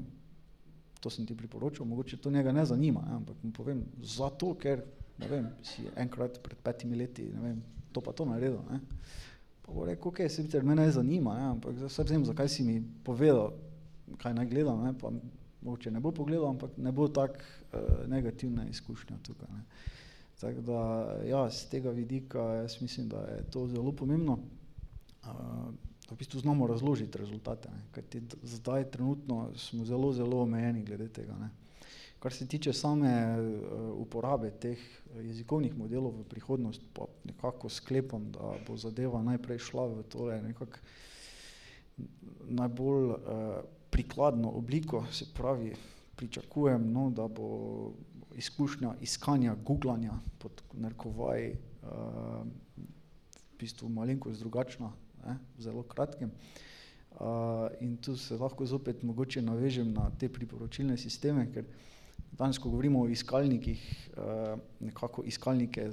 to sem ti priporočil, mogoče to njega ne zanima, ne, ampak mu povem, zato, ker ne vem, si enkrat pred petimi leti, ne vem, to pa to naredil. Ne. Pa bo rekel, ok, se sicer mene ne zanima, ne, ampak zdaj vem, zakaj si mi povedal, kaj naj gledam, ne, pa mogoče ne bo pogledal, ampak ne bo tako uh, negativna izkušnja tukaj. Ne. Tako da, ja, z tega vidika jaz mislim, da je to zelo pomembno, uh, v bistvu znamo razložiti rezultate, ne, kajti zdaj trenutno smo zelo, zelo omejeni glede tega. Ne. Kar se tiče same uh, uporabe teh eh, jezikovnih modelov v prihodnost, pa nekako sklepam, da bo zadeva najprej šla v tole nekako najbolj uh, prikladno obliko, se pravi, pričakujem, no, da bo izkušnja iskanja, googlanja pod narekovaj uh, v bistvu malenkost drugačna, ne, v zelo kratkem. Uh, in tu se lahko zopet mogoče navežem na te priporočilne sisteme, ker danes, ko govorimo o iskalnikih, uh, nekako iskalnike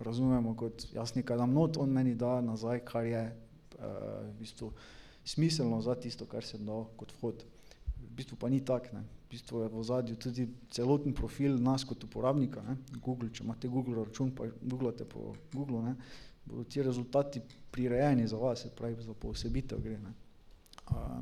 razumemo kot jaz nekaj dam not, on meni da nazaj, kar je uh, v bistvu smiselno za tisto, kar sem dal kot vhod. V bistvu pa ni tak, ne. V bistvu je v ozadju tudi celoten profil nas kot uporabnika, ne. Google, če imate Google račun, pa googlate po Googlu, ne, bodo ti rezultati prirejeni za vas, se pravi, za poosebitev gre, ne. Uh,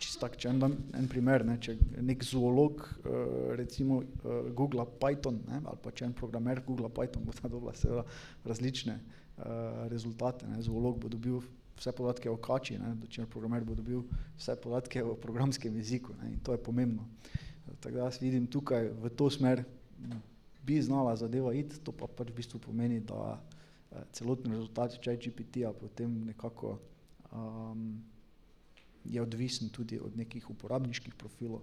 čisto tak, če en, dam, en primer, ne, če nek zoolog uh, recimo uh, googla Python, ne, ali pa če en programer googla Python, bo ta dobila seveda različne uh, rezultate. Ne. Zoolog bo dobil vse podatke o kači, ne, dočer programer bo dobil vse podatke o programskem jeziku ne, in to je pomembno. Tako da jaz vidim tukaj v to smer bi znala zadeva iti, to pa pač v bistvu pomeni, da eh, celotni rezultat ChatGPT-ja potem nekako um, je odvisen tudi od nekih uporabniških profilov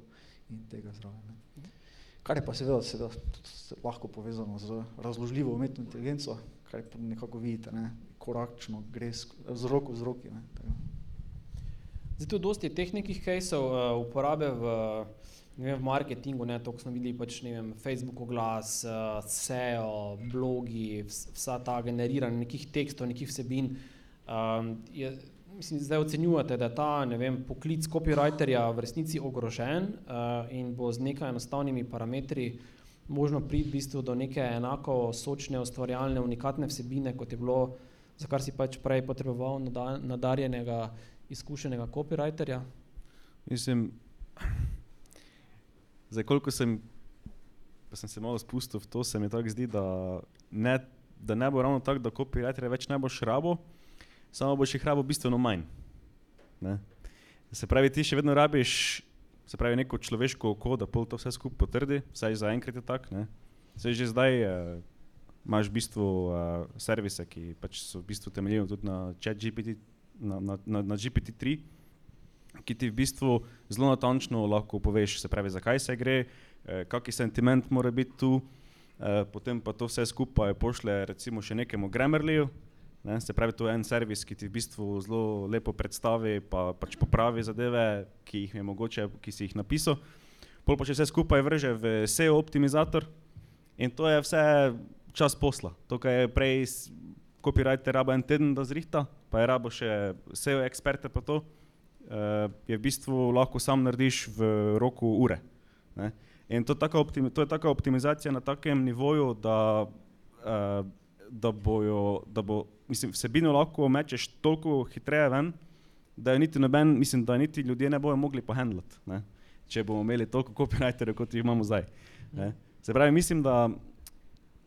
in tega zraven. Kar je pa seveda, seveda lahko povezano z razložljivo umetno inteligenco, kar nekako vidite, ne, koračno gre z, roko z roki. Ne. Zdaj tu dosti je teh nekih caseov uh, uporabe v, vem, v marketingu, ne, to, smo videli, pač, ne vem, Facebook oglas, uh, SEO, blogi, vs, vsa ta generiranje nekih tekstov, nekih vsebin. Um, je, mislim, zdaj ocenjujete, da je ta vem, poklic copywriterja v resnici ogrožen uh, in bo z nekaj enostavnimi parametri možno priti v bistvu do neke enako sočne, ustvarjalne, unikatne vsebine, kot je bilo, za kar si pač prej potreboval nada- nadarjenega, izkušenega copywriterja? Mislim, zdaj koliko sem, pa sem se malo spustil v to, se mi tako zdi, da ne, da ne bo ravno tako, da copywriter več ne boš rabo, samo boš jih rabo bistveno manj. Ne? Se pravi, ti še vedno rabiš, se pravi, neko človeško oko, da pol to vse skupaj potrdi, vsaj za enkrat je tako. Saj že zdaj eh, imaš v bistvu eh, servise, ki pač so v bistvu temeljijo tudi na ChatGPT, na, na, na, na GPT-3, ki ti v bistvu zelo natančno lahko poveš, se pravi, zakaj se gre, eh, kakšen sentiment mora biti tu, eh, potem pa to vse skupaj pošle recimo še nekemu Grammarlyju, ne, se pravi, to je en servis, ki ti v bistvu zelo lepo predstavi, pa pač popravi zadeve, ki jih je mogoče, ki si jih napisal. Pol pa če vse skupaj vrže v SEO optimizator in to je vse čas posla. To, kar je prej copywriter rabo en teden, da zrihta, pa je rabo še SEO eksperte pa to, je v bistvu lahko sam narediš v roku ure. Ne? In to, taka optimi, to je taka optimizacija na takem nivoju, da, uh, da, bojo, da bo, mislim, vsebino lahko mečeš toliko hitreje ven, da je niti noben, mislim, da niti ljudje ne bojo mogli pohandlati, če bomo imeli toliko copywriterjev, kot jih imamo zdaj. Ne? Se pravi, mislim, da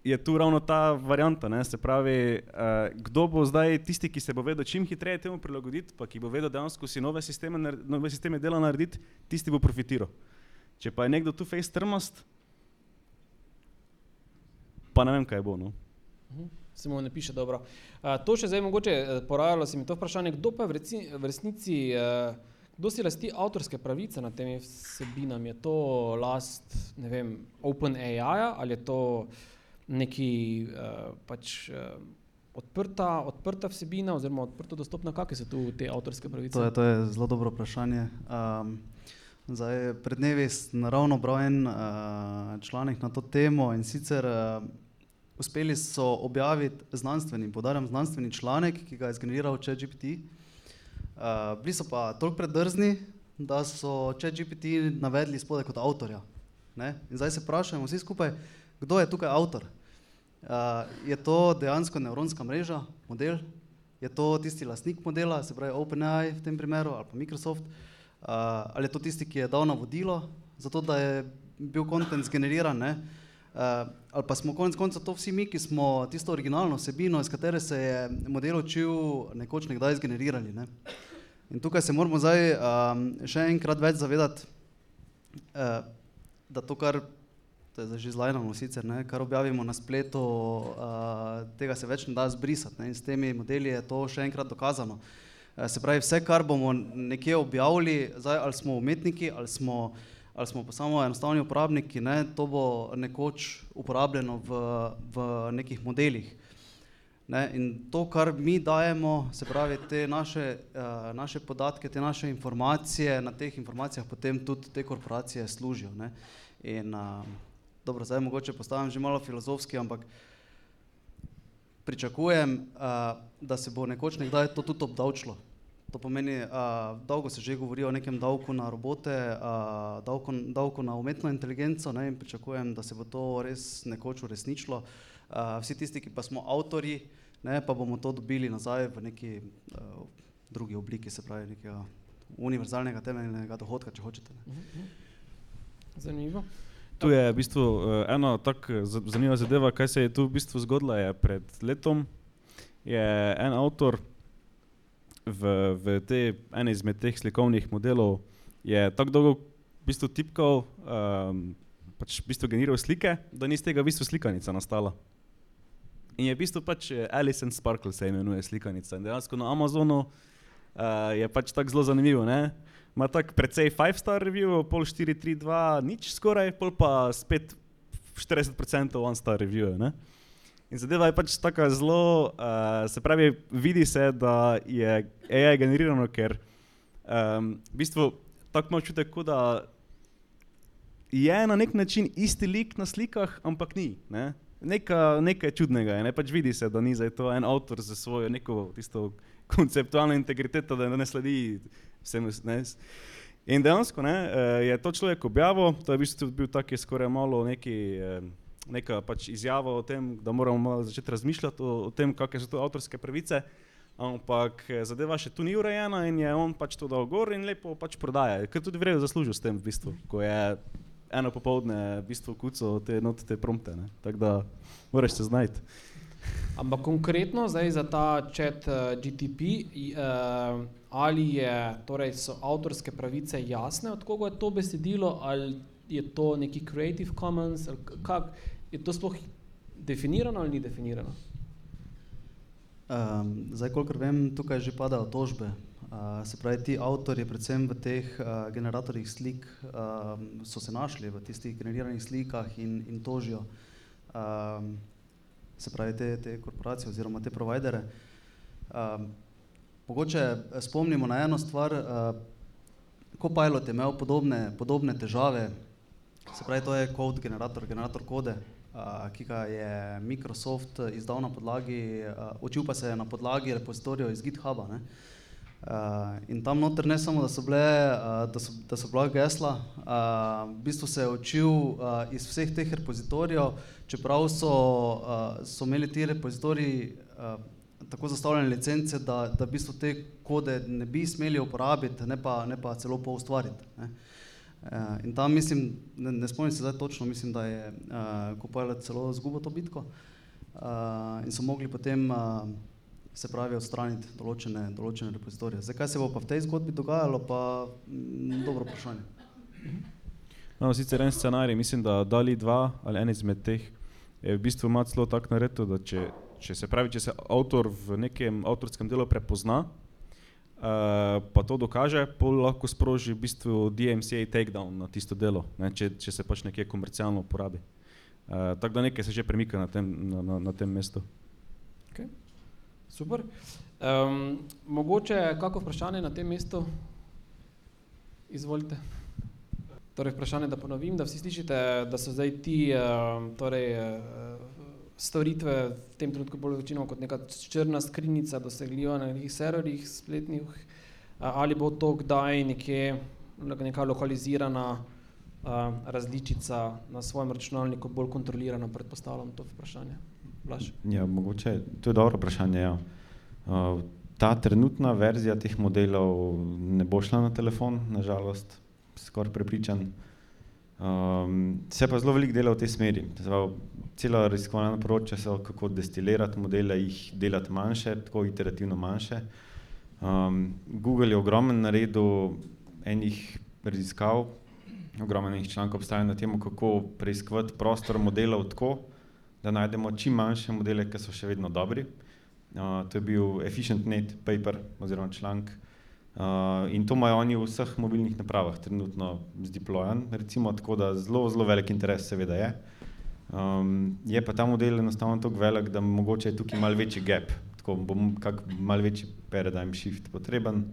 je tu ravno ta varianta. Ne? Se pravi, uh, kdo bo zdaj tisti, ki se bo vedel čim hitreje temu prilagoditi, pa ki bo vedel dejansko si nove sisteme, nar- nove sisteme dela narediti, tisti bo profitiral. Če pa je nekdo tu face trmast, pa ne vem, kaj bo. No. Se mu ne piše dobro. Uh, to še zdaj mogoče eh, porajalo se mi to vprašanje, kdo pa je v, reci, v resnici, uh, kdo si lasti avtorske pravice nad temi vsebinami? Je to last, ne vem, OpenAI ali je to neki uh, pač uh, odprta, odprta vsebina oziroma odprto dostopna, kakšne so tu te avtorske pravice? To je, to je zelo dobro vprašanje. Um, zdaj, pred dnevi sem ravno bral en uh, članek na to temo in sicer uh, uspeli so objaviti znanstveni, podarjam znanstveni članek, ki ga je zgeneriral ChatGPT. Uh, bili so pa toliko predrzni, da so ChatGPT navedli spodaj kot avtorja. Ne? In zdaj se vprašajmo vsi skupaj, kdo je tukaj avtor. Uh, je to dejansko nevronska mreža, model, je to tisti lastnik modela, se pravi OpenAI v tem primeru ali pa Microsoft, uh, ali je to tisti, ki je dal navodilo za to, da je bil kontent zgeneriran, ne? Uh, ali pa smo konec konca to vsi mi, ki smo tisto originalno vsebino, iz katere se je model učil, nekoč nekdaj zgenerirali. Ne? In tukaj se moramo zdaj um, še enkrat več zavedati, uh, da to, kar to je že zlajnano sicer, ne, kar objavimo na spletu, uh, tega se več ne da zbrisati. Ne, in s temi modeli je to še enkrat dokazano. Uh, se pravi, vse, kar bomo nekje objavili, zdaj, ali smo umetniki, ali smo, ali smo pa samo enostavni uporabniki, ne, to bo nekoč uporabljeno v, v nekih modelih. Ne, in to, kar mi dajemo, se pravi, te naše, uh, naše podatke, te naše informacije, na teh informacijah potem tudi te korporacije služijo. Ne. In, uh, dobro, zdaj mogoče postavim že malo filozofski, ampak pričakujem, uh, da se bo nekoč nekdaj to tudi obdavčilo. To pomeni, uh, dolgo se že govori o nekem davku na robote, uh, davku, davku na umetno inteligenco ne, in pričakujem, da se bo to res nekoč uresničilo. Uh, vsi tisti, ki pa smo avtorji, ne, pa bomo to dobili nazaj v neki uh, drugi obliki, se pravi nekega univerzalnega temeljnega dohodka, če hočete. Ne. Zanimivo. Tu je v bistvu uh, ena tako za- zanimiva zadeva, kaj se je tu v bistvu zgodilo. Je pred letom je en avtor v, v te, ene izmed teh slikovnih modelov je tako dolgo v bistvu tipkal, um, pač v bistvu geniral slike, da ni iz tega v bistvu slikanica nastala. In je v bistvu pač eh, Alice and Sparkle se imenuje slikanica. In dejansko na Amazonu uh, je pač tako zelo zanimivo. Ne? Ima tako precej 5-star review, pol 4-3-2, nič skoraj, pol pa spet 40% one-star review. Ne? In zadeva je pač tako zelo, uh, se pravi, vidi se, da je AI generirano, ker um, v bistvu tako ima občutek, kot da je na nek način isti lik na slikah, ampak ni. Ne? Neka, nekaj čudnega je, ne? pač vidi se, da ni zdaj to en avtor za svojo neko tisto konceptualna integriteta, da ne sledi vsem. Ne. In dejansko ne, eh, je to človek objavil, to je v bistvu bil tak je skoraj malo neki, eh, neka pač izjava o tem, da moramo začeti razmišljati o, o tem, kakšne so to avtorske pravice. Ampak eh, zadeva še tu ni urejena in je on pač to dal gor in lepo pač prodaja. Ker tudi vredo zaslužil s tem, v bistvu, ko je eno popovdne v bistvu kuco te note te prompte. Tako da moraš se znajti. Ampak konkretno zdaj za ta chat uh, GTP, i, uh, ali je, torej so avtorske pravice jasne, od koga je to besedilo, ali je to neki Creative Commons, ali k- kak, je to sploh definirano ali ni definirano? Um, zdaj, kolikor vem, tukaj že padajo tožbe. Uh, se pravi, ti avtorji, predvsem v teh uh, generatorjih slik, um, so se našli v tistih generiranih slikah in, in tožijo. Um, se pravi, te, te korporacije oziroma te provajdere. Um, mogoče eh, spomnimo na eno stvar. Uh, Copilot je imel podobne, podobne težave, se pravi, to je code generator, generator kode, uh, ki ga je Microsoft izdal na podlagi, uh, učil pa se je na podlagi repozitorijev iz GitHuba. Ne? Uh, in tam noter ne samo, da so, bile, uh, da so, da so bila gesla, uh, v bistvu se je učil uh, iz vseh teh repozitorijev, čeprav so, uh, so imeli ti repozitoriji uh, tako zastavljene licence, da, da v bistvu te kode ne bi smeli uporabiti, ne pa, ne pa celo pa ustvariti. Ne. Uh, in tam mislim, ne, ne spomnim se zdaj točno, mislim, da je uh, Copilot celo izgubil to bitko uh, in so mogli potem uh, se pravi odstraniti določene, določene repozitorije. Zdaj, kaj se bo pa v tej zgodbi dogajalo, pa mm, dobro vprašanje. No, sicer en scenarij, mislim, da Dali 2 ali en izmed teh je v bistvu ima celo tako naredil, da če, če se pravi, če se avtor v nekem avtorskem delu prepozna, uh, pa to dokaže, pol lahko sproži v bistvu DMCA takedown na tisto delo, ne, če, če se pač nekje komercialno uporabi. Uh, tako da nekaj se že premika na tem, na, na, na tem mestu. Super. Um, mogoče kako vprašanje na tem mestu? Izvolite. Torej, vprašanje, da ponovim, da vsi slišite, da so zdaj ti um, torej, uh, storitve v tem trenutku bolj večinoma kot neka črna skrinjica, dosegljiva na nekih serverjih spletnih, uh, ali bo to kdaj nekje neka lokalizirana uh, različica na svojem računalniku bolj kontrolirana, predpostavljam to vprašanje. Blaž. Ja, mogoče to je dobro vprašanje. Ja. Uh, ta trenutna verzija teh modelov ne bo šla na telefon, nažalost, skoraj prepričan. Um, se pa zelo veliko dela v tej smeri. Zdaj, cela raziskovalna področja so, kako destilirati modele, jih delati manjše, tako iterativno manjše. Um, Google je ogromen naredil enih raziskav, ogromen enih člankov obstaja na tem, kako preiskovati prostor modelov tako, da najdemo čim manjše modele, ki so še vedno dobri. Uh, to je bil Efficient Net paper oziroma članek. Uh, in to imajo oni v vseh mobilnih napravah, trenutno z deployan, recimo, tako da zelo, zelo velik interes, seveda je. Um, je pa ta model enostavno tako velik, da mogoče je tukaj malo večji gap, tako bo kak malo večji paradigm shift potreben,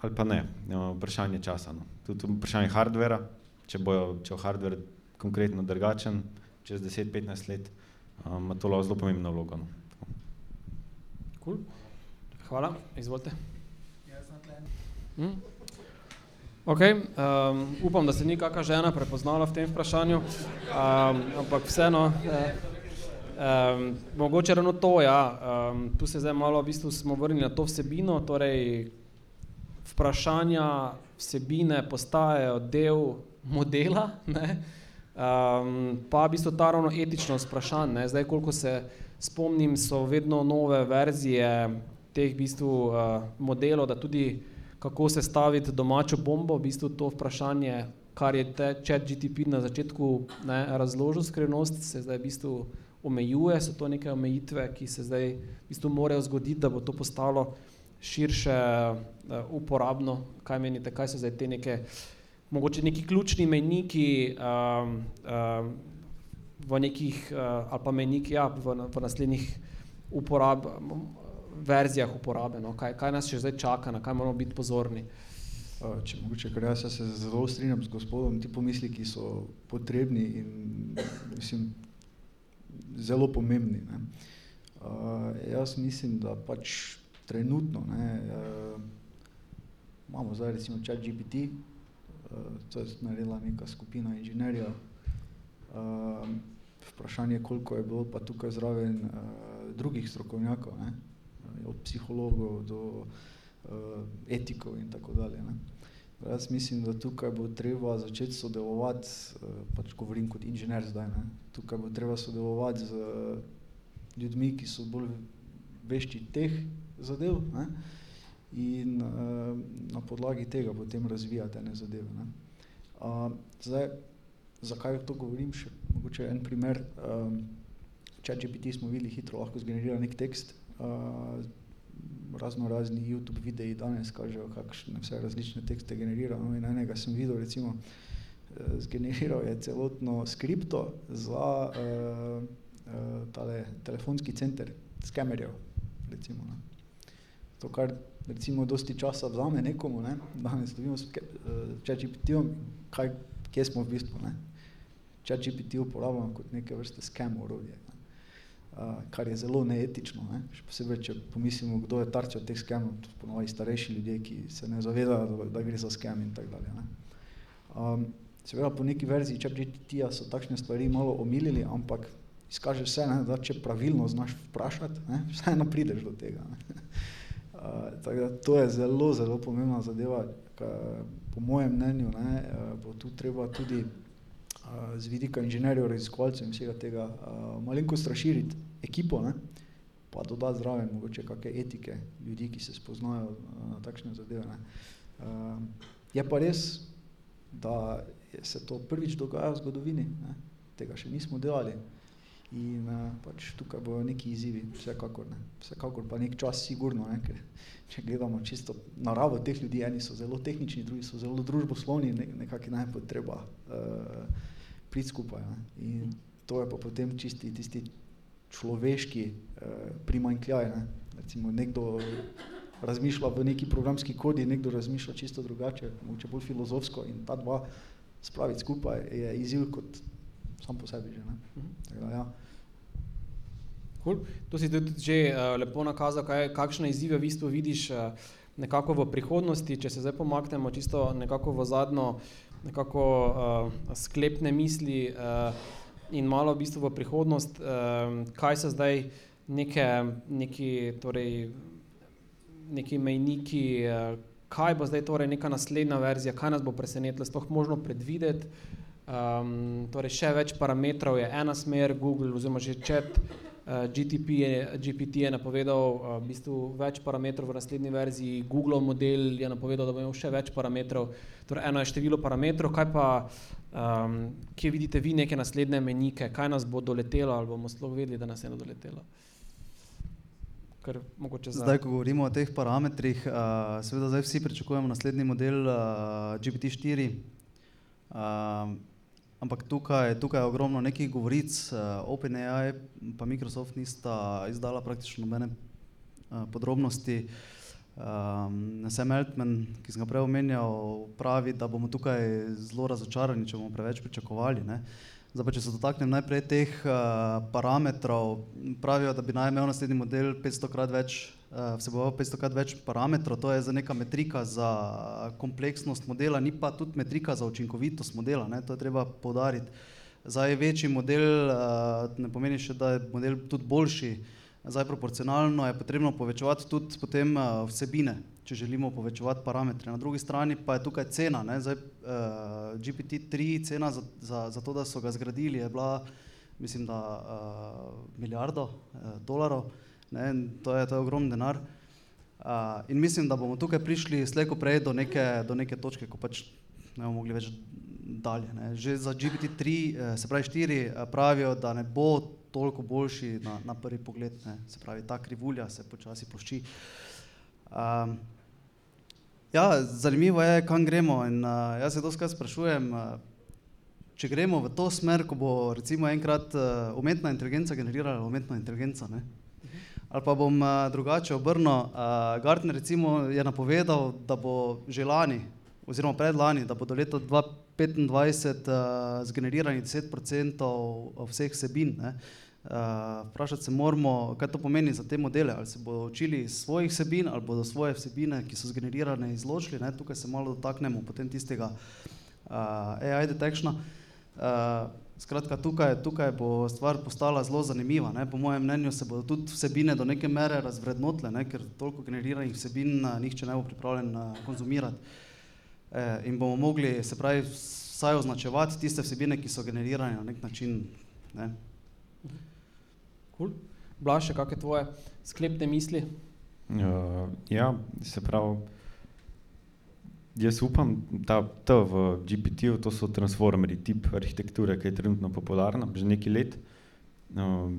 ali pa ne, no, vprašanje časa. No. Tudi vprašanje hardvera, če bo če bo hardver konkretno drugačen, čez 10-15 let, um, ima to lahko zelo pomembno vlogo. No. Cool. Hvala, izvolite. Hm? Okay, um, upam, da se ni kakšna žena prepoznala v tem vprašanju, um, ampak vseeno, eh, um, mogoče ravno to, ja, um, tu se zdaj malo v bistvu smo vrnili na to vsebino, torej vprašanja vsebine postajajo del modela, ne? Um, pa v bistvu ta ravno etičnost vprašanj, ne? zdaj koliko se spomnim, so vedno nove verzije teh v bistvu uh, modelov, da tudi kako se staviti domačo bombo, v bistvu to vprašanje, kar je chat GTP na začetku ne, razložil skrivnost, se zdaj v bistvu omejuje, so to neke omejitve, ki se zdaj v bistvu morajo zgoditi, da bo to postalo širše uh, uporabno. Kaj menite, kaj so zdaj te neke, mogoče neki ključni mejniki um, um, v nekih, uh, ali pa mejniki ja, v, v naslednjih uporab, verzijah uporabe, no? kaj, kaj nas še zdaj čaka, na kaj moramo biti pozorni. Če mogoče, ker jaz se zelo strinjam z gospodom, ti pomisliki so potrebni in mislim, zelo pomembni. Ne. Uh, jaz mislim, da pač trenutno ne, uh, imamo zdaj recimo chat GPT, to je naredila neka skupina inženirjev. Uh, vprašanje, koliko je bilo pa tukaj zraven uh, drugih strokovnjakov, ne, od psihologov do uh, etikov in tako dalje. Ne. Jaz mislim, da tukaj bo treba začeti sodelovati, pač govorim kot inženir zdaj, ne. tukaj bo treba sodelovati z ljudmi, ki so bolj vešči teh zadev ne. In uh, na podlagi tega potem razvijati ene zadeve. Ne. Uh, zdaj, zakaj to govorim, še mogoče en primer, um, ChatGPT smo videli hitro, lahko zgenerira nek tekst, uh, razno razni YouTube videi danes kažejo, kakšne vse različne tekste generira, no enega sem videl, recimo, uh, zgeneriral je celotno skripto za uh, uh, tale telefonski center skamerjev, recimo, ne. To, kar recimo dosti časa vzame nekomu, ne, danes dobimo s uh, ChatGPT-om, kaj, kje smo v bistvu, ne. ChatGPT uporabljamo kot neke vrste scam orodje, ne. Uh, kar je zelo neetično, ne. še posebej, če pomislimo, kdo je tarča teh scamov, to ponovaj starejši ljudje, ki se ne zavedajo, da, da gre za scam in tako dalje, ne. Um, seveda po neki verziji ChatGPT-ja so takšne stvari malo omilili, ampak izkaže se, ne, da če pravilno znaš vprašati, ne, vseeno prideš do tega, ne. Uh, da to je zelo, zelo pomembna zadeva, ka, po mojem mnenju, ne, bo tu treba tudi uh, z vidika inženirjev, raziskovalcev in vsega tega uh, malenkost razširiti ekipo, ne, pa dodati zraven mogoče kakšne etike ljudi, ki se spoznajo na takšne zadeve. Uh, je pa res, da se to prvič dogaja v zgodovini, ne, tega še nismo delali. In uh, pač tukaj bojo neki izzivi, vsekakor ne. Vsekakor pa nek čas sigurno, ne, ker če gledamo čisto naravo teh ljudi, eni so zelo tehnični, drugi so zelo družboslovni, ne, nekako naj bo treba uh, priti skupaj. Ne. In to je pa potem čisti tisti človeški uh, primanjkljaj, ne. Recimo nekdo razmišlja v neki programski kodi, nekdo razmišlja čisto drugače, mogoče bolj filozofsko in ta dva spraviti skupaj je izziv kot sam po sebi že, ne. Tako da, ja. Cool. To si tudi že uh, lepo nakazal, kaj, kakšne izzive v bistvu vidiš uh, nekako v prihodnosti, če se zdaj pomaknemo čisto nekako v zadnjo nekako uh, sklepne misli uh, in malo v bistvu v prihodnost, uh, kaj se zdaj neke, neki, torej, neki mejniki, uh, kaj bo zdaj torej neka naslednja verzija, kaj nas bo presenetilo, sploh možno predvideti, um, torej še več parametrov je ena smer, Google oziroma že Uh, GTP je, GPT je napovedal v bistvu več parametrov v naslednji verziji, Google model je napovedal, da bo imel še več parametrov. Torej, eno je število parametrov, kaj pa, um, kje vidite vi neke naslednje menike, kaj nas bo doletelo ali bomo sploh vedeli, da nas je doletelo? Ker mogoče zdaj, ko govorimo o teh parametrih, uh, seveda zdaj vsi pričakujemo naslednji model uh, GPT-4. Uh, Ampak tukaj, tukaj je ogromno nekih govoric, uh, OpenAI pa Microsoft nista izdala praktično nobene uh, podrobnosti. Um, Sam Altman, ki sem ga prej omenjal, pravi, da bomo tukaj zelo razočarani, če bomo preveč pričakovali. Ne. Zdaj pa, če se dotaknem najprej teh uh, parametrov, pravijo, da bi naj imel naslednji model 500 krat več uh, vseboval 500 krat več parametrov, to je za neka metrika za kompleksnost modela, ni pa tudi metrika za učinkovitost modela, ne, to je treba podariti. Zdaj večji model uh, ne pomeni še, da je model tudi boljši, zdaj proporcionalno je potrebno povečevati tudi potem uh, vsebine, če želimo povečevati parametre. Na drugi strani pa je tukaj cena, ne, zdaj uh, GPT-3 cena za, za, za to, da so ga zgradili, je bila mislim, da uh, milijardo uh, dolarov, Ne, to, je, to je ogromen denar. Uh, in mislim, da bomo tukaj prišli slejko prej do neke, do neke točke, ko pač ne bomo mogli več dalje. Ne. Že za GPT-3, eh, se pravi 4, eh, pravijo, da ne bo toliko boljši na, na prvi pogled. Ne. Se pravi, ta krivulja se počasi pošči. Um, ja, zanimivo je, kam gremo. In, uh, jaz se doskrat sprašujem, uh, če gremo v to smer, ko bo recimo enkrat uh, umetna inteligenca generirala umetno inteligenco. Ne. Ali pa bom uh, drugače obrnil. Uh, Gartner recimo je napovedal, da bo že lani, oziroma predlani, da bo do leta 2025 uh, zgenerirani 10% vseh sebin. Ne. Uh, vprašati se moramo, kaj to pomeni za te modele. Ali se bodo učili iz svojih vsebin, ali bodo svoje vsebine, ki so zgenerirane, izločili. Ne? Tukaj se malo dotaknemo potem tistega uh, AI detectiona. Uh, skratka, tukaj, tukaj bo stvar postala zelo zanimiva. Ne? Po mojem mnenju se bodo tudi vsebine do neke mere razvrednotile, ne? ker toliko generiranih vsebin uh, nihče ne bo pripravljen uh, konzumirati. Eh, in bomo mogli, se pravi, vsaj označevati tiste vsebine, ki so generirane na nek način. Ne? Cool. Blaž, kakšne tvoje sklepne misli? Uh, ja, se pravi, jaz upam, da T v GPT-ju to so transformeri, tip arhitekture, ki je trenutno popularna že nekaj let. Uh,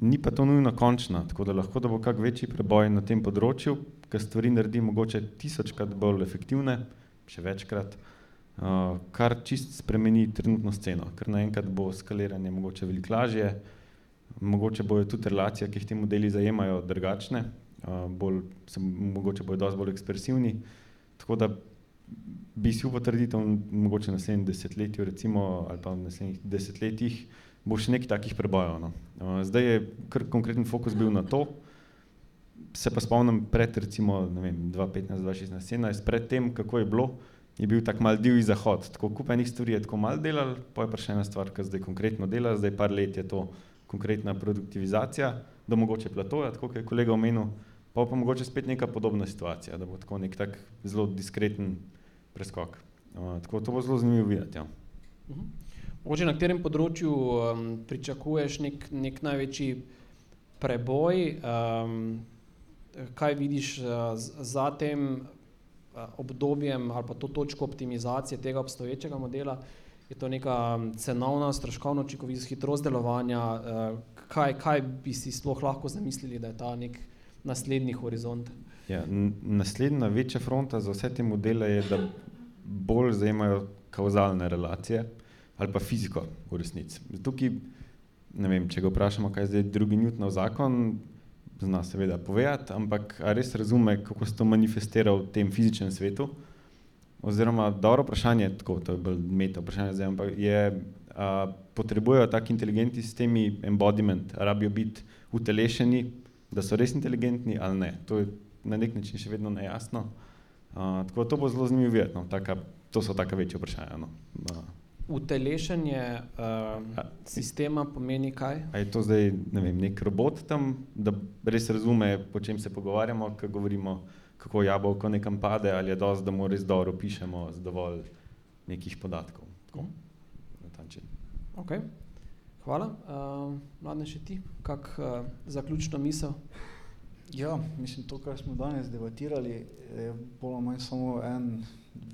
ni pa to nujno končna, tako da lahko da bo kak večji preboj na tem področju, ker stvari naredi mogoče tisočkrat bolj efektivne, še večkrat, uh, kar čist spremeni trenutno sceno, ker naenkrat bo skaliranje mogoče veliko lažje, mogoče bojo tudi relacije, ki jih ti modeli zajemajo, drugačne, bolj, se, mogoče bojo dosti bolj ekspresivni. Tako da bi si upal trditi, da mogoče v naslednjih desetletjih, recimo, ali pa v naslednjih desetletjih, bo še nekaj takih prebojev. No. Zdaj je kar konkreten fokus bil na to. Se pa spomnim pred, recimo, 2015, 2016, 2017, pred tem, kako je bilo, je bil tak mal divji zahod. Tako kupenih stvari je tako mal delal, pa je pa še ena stvar, ki zdaj konkretno dela, zdaj par let je to konkretna produktivizacija, da mogoče platoja, tako kot je kolega omenil, pa pa mogoče spet neka podobna situacija, da bo tako nek tak zelo diskreten preskok. Uh, tako to bo zelo zanimivo videti. Ja. Mogoče na katerem področju um, pričakuješ nek, nek največji preboj, um, kaj vidiš uh, za tem uh, obdobjem ali pa to točko optimizacije tega obstoječega modela? Je to neka cenovna, stroškovna učinkovitost, hitrost delovanja? Uh, kaj, kaj bi si sploh lahko zamislili, da je ta nek naslednji horizont? Ja, naslednja večja fronta za vse te modele je, da bolj zajemajo kauzalne relacije ali pa fiziko v resnici. Tukaj, ne vem, če ga vprašamo, kaj je zdaj drugi Newtonov zakon, zna seveda povedati, ampak res razume, kako se to manifestira v tem fizičnem svetu. Oziroma, dobro vprašanje, tako, to je bolj meta vprašanje zdaj, ampak je, a, potrebujejo taki inteligentni sistemi embodiment, rabijo biti utelešeni, da so res inteligentni ali ne. To je na nek način še vedno nejasno. Uh, tako da to bo zelo zanimivo videti. No. Taka, to so taka večja vprašanja. No. Uh, Utelešenje uh, sistema pomeni kaj? a je to zdaj ne vem, nek robot tam, da res razume, po čem se pogovarjamo, ko govorimo, kako jabolko nekam pade, ali je dosti, da mu res dobro pišemo z dovolj nekih podatkov. Tako, na ta način. Okay. Hvala. Uh, Mladne, še ti, kak uh, zaključno misel? Ja, mislim, to, kar smo danes debatirali, je bolj ali manj samo en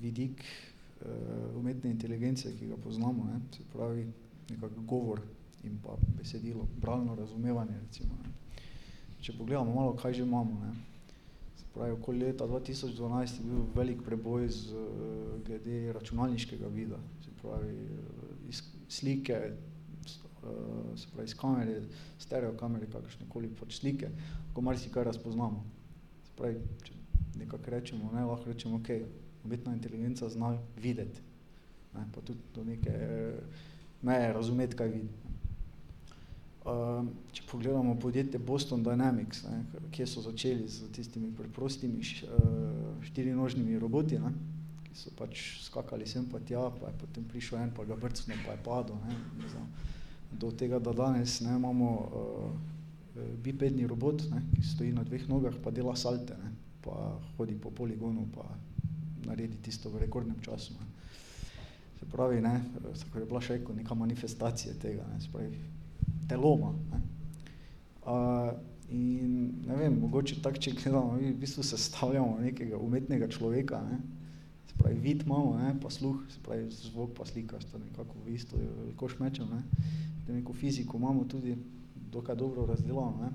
vidik uh, umetne inteligence, ki ga poznamo, ne? se pravi nekak govor in pa besedilo, bralno razumevanje. Recimo, ne? Če pogledamo malo, kaj že imamo. Ne? Pravi, okoli leta 2012 je bil velik preboj z, uh, glede računalniškega vida, se pravi uh, iz slike, uh, se pravi iz kamere, stereo kamere, kakršne koli pač slike, ko marsikaj razpoznamo. Se pravi, če nekako rečemo, ne, lahko rečemo, ok, umetna inteligenca zna videti, ne, pa tudi do neke meje razumeti, kaj vidi. Um, če pogledamo podjetje Boston Dynamics, ne, kje so začeli z tistimi preprostimi uh, štirinožnimi roboti, ne, ki so pač skakali sem pa tja, pa je potem prišel en, pa ga brcnil, pa je padel. Ne, znam, do tega, da danes ne, imamo uh, bipedni robot, ne, ki stoji na dveh nogah, pa dela salte, ne, pa hodi po poligonu, pa naredi tisto v rekordnem času. Ne. Se pravi, ne, tako je bila še neka manifestacija tega, ne, se pravi, teloma. Uh, in ne vem, mogoče tako, če gledamo, mi v bistvu sestavljamo nekega umetnega človeka, ne, se pravi, vid imamo, ne, pa sluh, se pravi, zvok pa slika sta nekako v isto koš mečem, ne, da neko fiziko imamo tudi dokaj dobro razdelano, ne.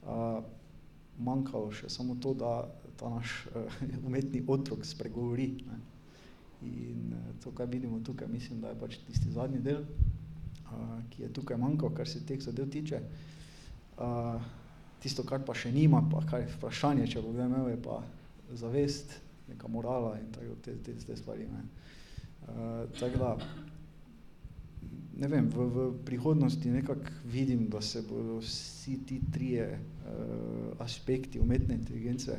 Uh, manjkalo še samo to, da ta naš uh, umetni otrok spregovori, ne. In uh, to, kar vidimo tukaj, mislim, da je pač tisti zadnji del, ki je tukaj manjkal, kar se teh zadev tiče. Uh, tisto, kar pa še nima, pa kar je vprašanje, če bo kdaj imel, je pa zavest, neka morala in tako te, te, te stvari. Uh, da, ne vem, v, v prihodnosti nekako vidim, da se bodo vsi ti trije uh, aspekti umetne inteligence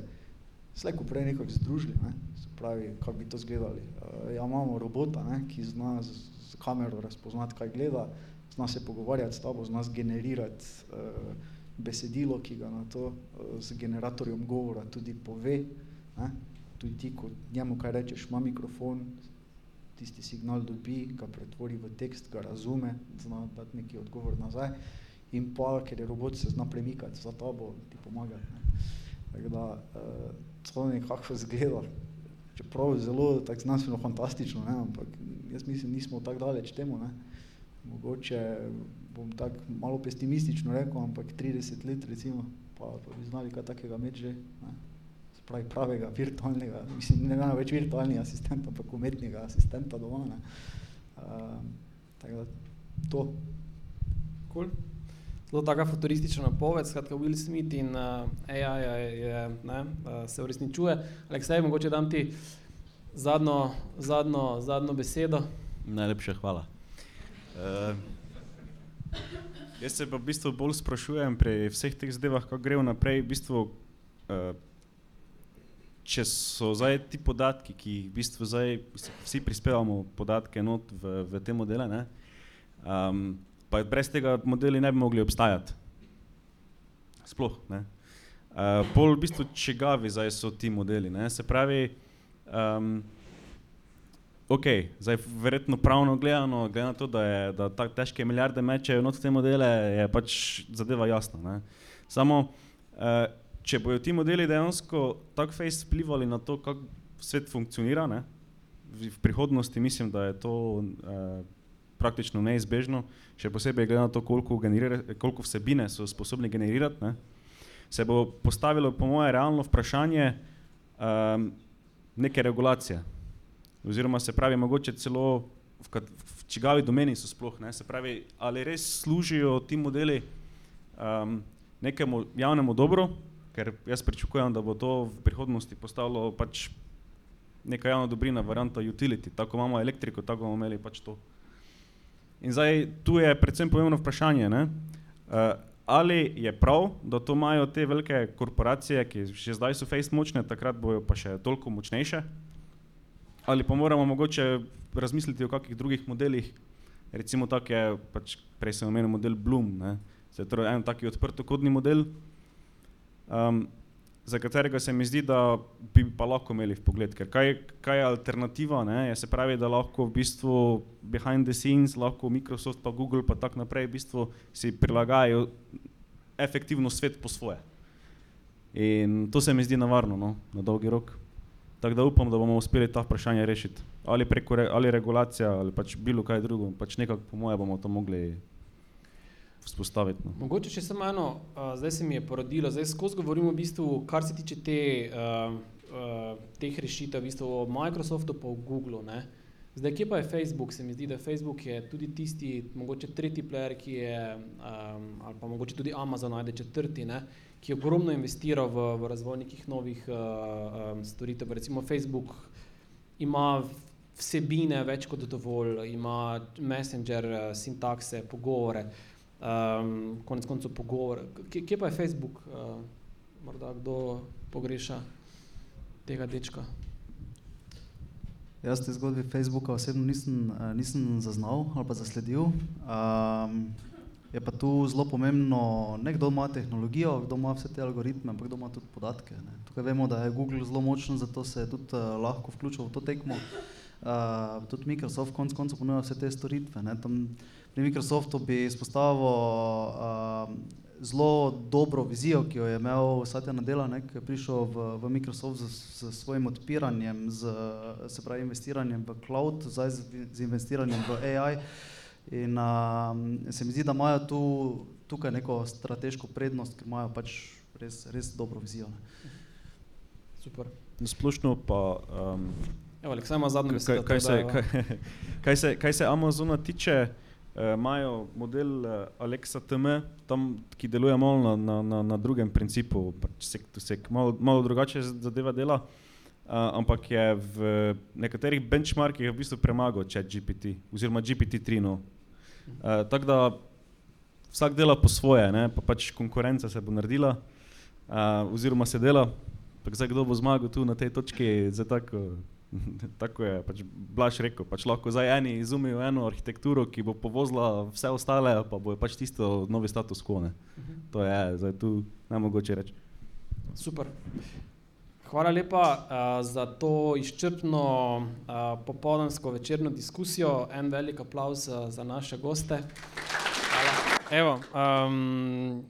slejko prej nekako združili, ne? se pravi, kako bi to zgledali. Uh, ja, imamo robota, ne? ki zna z, z kamero razpoznati, kaj gleda, zna se pogovarjati s tabo, zna zgenerirati uh, besedilo, ki ga na to uh, z generatorjem govora tudi pove. Ne? Tudi ti, ko njemu kaj rečeš, ima mikrofon, tisti signal dobi, ga pretvori v tekst, ga razume, zna dati neki odgovor nazaj in pa, ker je robot se zna premikati za tabo, ti pomagati. Ne. Tako da, uh, to nekako zgleda, čeprav zelo tako znanstveno fantastično, ne, ampak jaz mislim, nismo tako daleč temu, ne. Mogoče bom tako malo pesimistično rekel, ampak 30 let recimo, pa, pa bi znali kaj takega imeti že, ne pravi pravega virtualnega, mislim, ne vem več virtualni asistent, ampak umetnega asistenta doma. Ne. Uh, tako da to. Cool. Zelo taka futuristična napoved, skratka Will Smith in uh, AI je, je, ne, uh, se uresničuje. Aleksej, mogoče dam ti zadnjo, zadnjo, zadnjo besedo. Najlepša hvala. Uh, jaz se pa v bistvu bolj sprašujem pri vseh teh zadevah, kako gre naprej, v bistvu uh, če so zdaj ti podatki, ki jih v bistvu zdaj vsi prispevamo podatke not v, v te modele, um, pa brez tega modeli ne bi mogli obstajati. Sploh. Ne. Uh, pol v bistvu čigavi zdaj so ti modeli. Ne. Se pravi, um, ok, zdaj verjetno pravno gledano, glede na to, da, je, da tako težke milijarde mečejo not te modele, je pač zadeva jasna. Ne. Samo uh, če bodo ti modeli dejansko tako fejs vplivali na to, kako svet funkcionira, ne, v prihodnosti mislim, da je to eh, praktično neizbežno, še posebej glede na to, koliko, koliko vsebine so sposobni generirati, ne, se bo postavilo, po moje, realno vprašanje eh, neke regulacije. Oziroma se pravi, mogoče celo v, kat, v čigavi domeni so sploh, ne, se pravi, ali res služijo ti modeli um, nekemu javnemu dobru, ker jaz pričakujem, da bo to v prihodnosti postalo pač neka javna dobrina, varianta utility, tako imamo elektriko, tako bomo imeli pač to. In zdaj tu je predvsem pomembno vprašanje, ne? Uh, ali je prav, da to imajo te velike korporacije, ki že zdaj so face močne, takrat bojo pa še toliko močnejše, ali pa moramo mogoče razmisliti o kakih drugih modelih, recimo tak je, pač prej sem omenil model Bloom, ne? Se je torej en taki odprtokodni model, um, za katerega se mi zdi, da bi pa lahko imeli pogled. Ker kaj, kaj je alternativa? Ne? Je se pravi, da lahko v bistvu behind the scenes, lahko Microsoft, pa Google, pa tako naprej, v bistvu si prilagajajo efektivno svet po svoje. In to se mi zdi navarno, no? na dolgi rok. Tako da upam, da bomo uspeli ta vprašanje rešiti. Ali preko re, ali regulacija, ali pač bilo kaj drugo. Pač nekako, po moje, bomo to mogli vzpostaviti. No. Mogoče še samo eno, uh, zdaj se mi je porodilo, zdaj skozi govorimo v bistvu, kar se tiče te, uh, uh, teh rešitev, v bistvu o Microsoftu pa o Googlu. Ne? Zdaj, kje pa je Facebook? Se mi zdi, da Facebook je tudi tisti, mogoče tretji player, ki je, um, ali pa mogoče tudi Amazon, ajde četrti, ne? ki je ogromno investiral v, v razvoj nekih novih uh, um, storitev. Recimo Facebook ima vsebine več kot dovolj, ima messenger, sintakse, pogovore. Uh, um, konec koncev pogovor. Kje, kje pa je Facebook, uh, morda kdo pogreša tega dečka? Jaz te zgodbe Facebooka osebno nisem, uh, nisem zaznal ali pa zasledil. Um, je pa tu zelo pomembno, ne kdo ima tehnologijo, kdo ima vse te algoritme, ampak kdo ima tudi podatke. Ne. Tukaj vemo, da je Google zelo močen, zato se je tudi uh, lahko vključil v to tekmo. Uh, tudi Microsoft konec koncev ponuja vse te storitve. Ne. Tam, pri Microsoftu bi izpostavil uh, zelo dobro vizijo, ki jo je imel Satya Nadella, ne, ki je prišel v, v Microsoft z, z svojim odpiranjem, z, se pravi investiranjem v cloud, zdaj z, z investiranjem v AI. In uh, se mi zdi, da imajo tu, tukaj neko strateško prednost, ker imajo pač res, res dobro vizijo. Ne. Super. Splošno pa. Um, Evo, Aleksaj ima zadnjo besedo. Kaj, kaj, se, kaj, kaj, se, kaj se Amazona tiče, imajo model uh, Alexa TM, tam, ki deluje malo na, na, na, na drugem principu, pač sek to sek, malo, malo drugače zadeva dela, uh, ampak je v nekaterih benchmarkih v bistvu premagal chat GPT oziroma GPT-3. No. Uh, tako da vsak dela po svoje, ne? pa pač konkurenca se bo naredila, uh, oziroma se dela. Zdaj, kdo bo zmagal tu na tej točki, zdaj tako, tako je pač Blaž rekel. Pač lahko zdaj eni izumijo eno arhitekturo, ki bo povozila vse ostale, pa bo pač tisto novi status quo. Ne? To je zdaj tu najmogoče reči. Super. Hvala lepa uh, za to izčrpno uh, popoldansko večerno diskusijo. En velik aplauz uh, za naše goste. Hvala. Evo, um,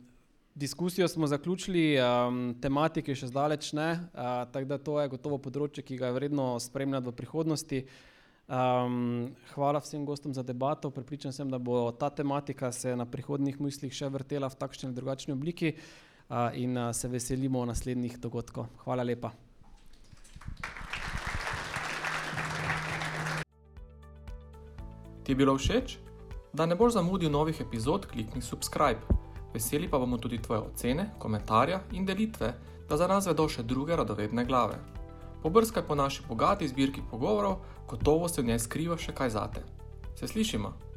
diskusijo smo zaključili, um, tematike še zdaleč ne, uh, tako da to je gotovo področje, ki ga je vredno spremljati v prihodnosti. Um, hvala vsem gostom za debato. Pripričan sem, da bo ta tematika se na prihodnih mislih še vrtela v takšni ali drugačni obliki uh, in uh, se veselimo naslednjih dogodkov. Hvala lepa. Ti je bilo všeč? Da ne boš zamudil novih epizod, klikni subscribe. Veseli pa bomo tudi tvoje ocene, komentarja in delitve, da za nas vedo še druge radovedne glave. Pobrskaj po naši bogati zbirki pogovorov, gotovo se v njej skriva še kaj zate. Se slišimo!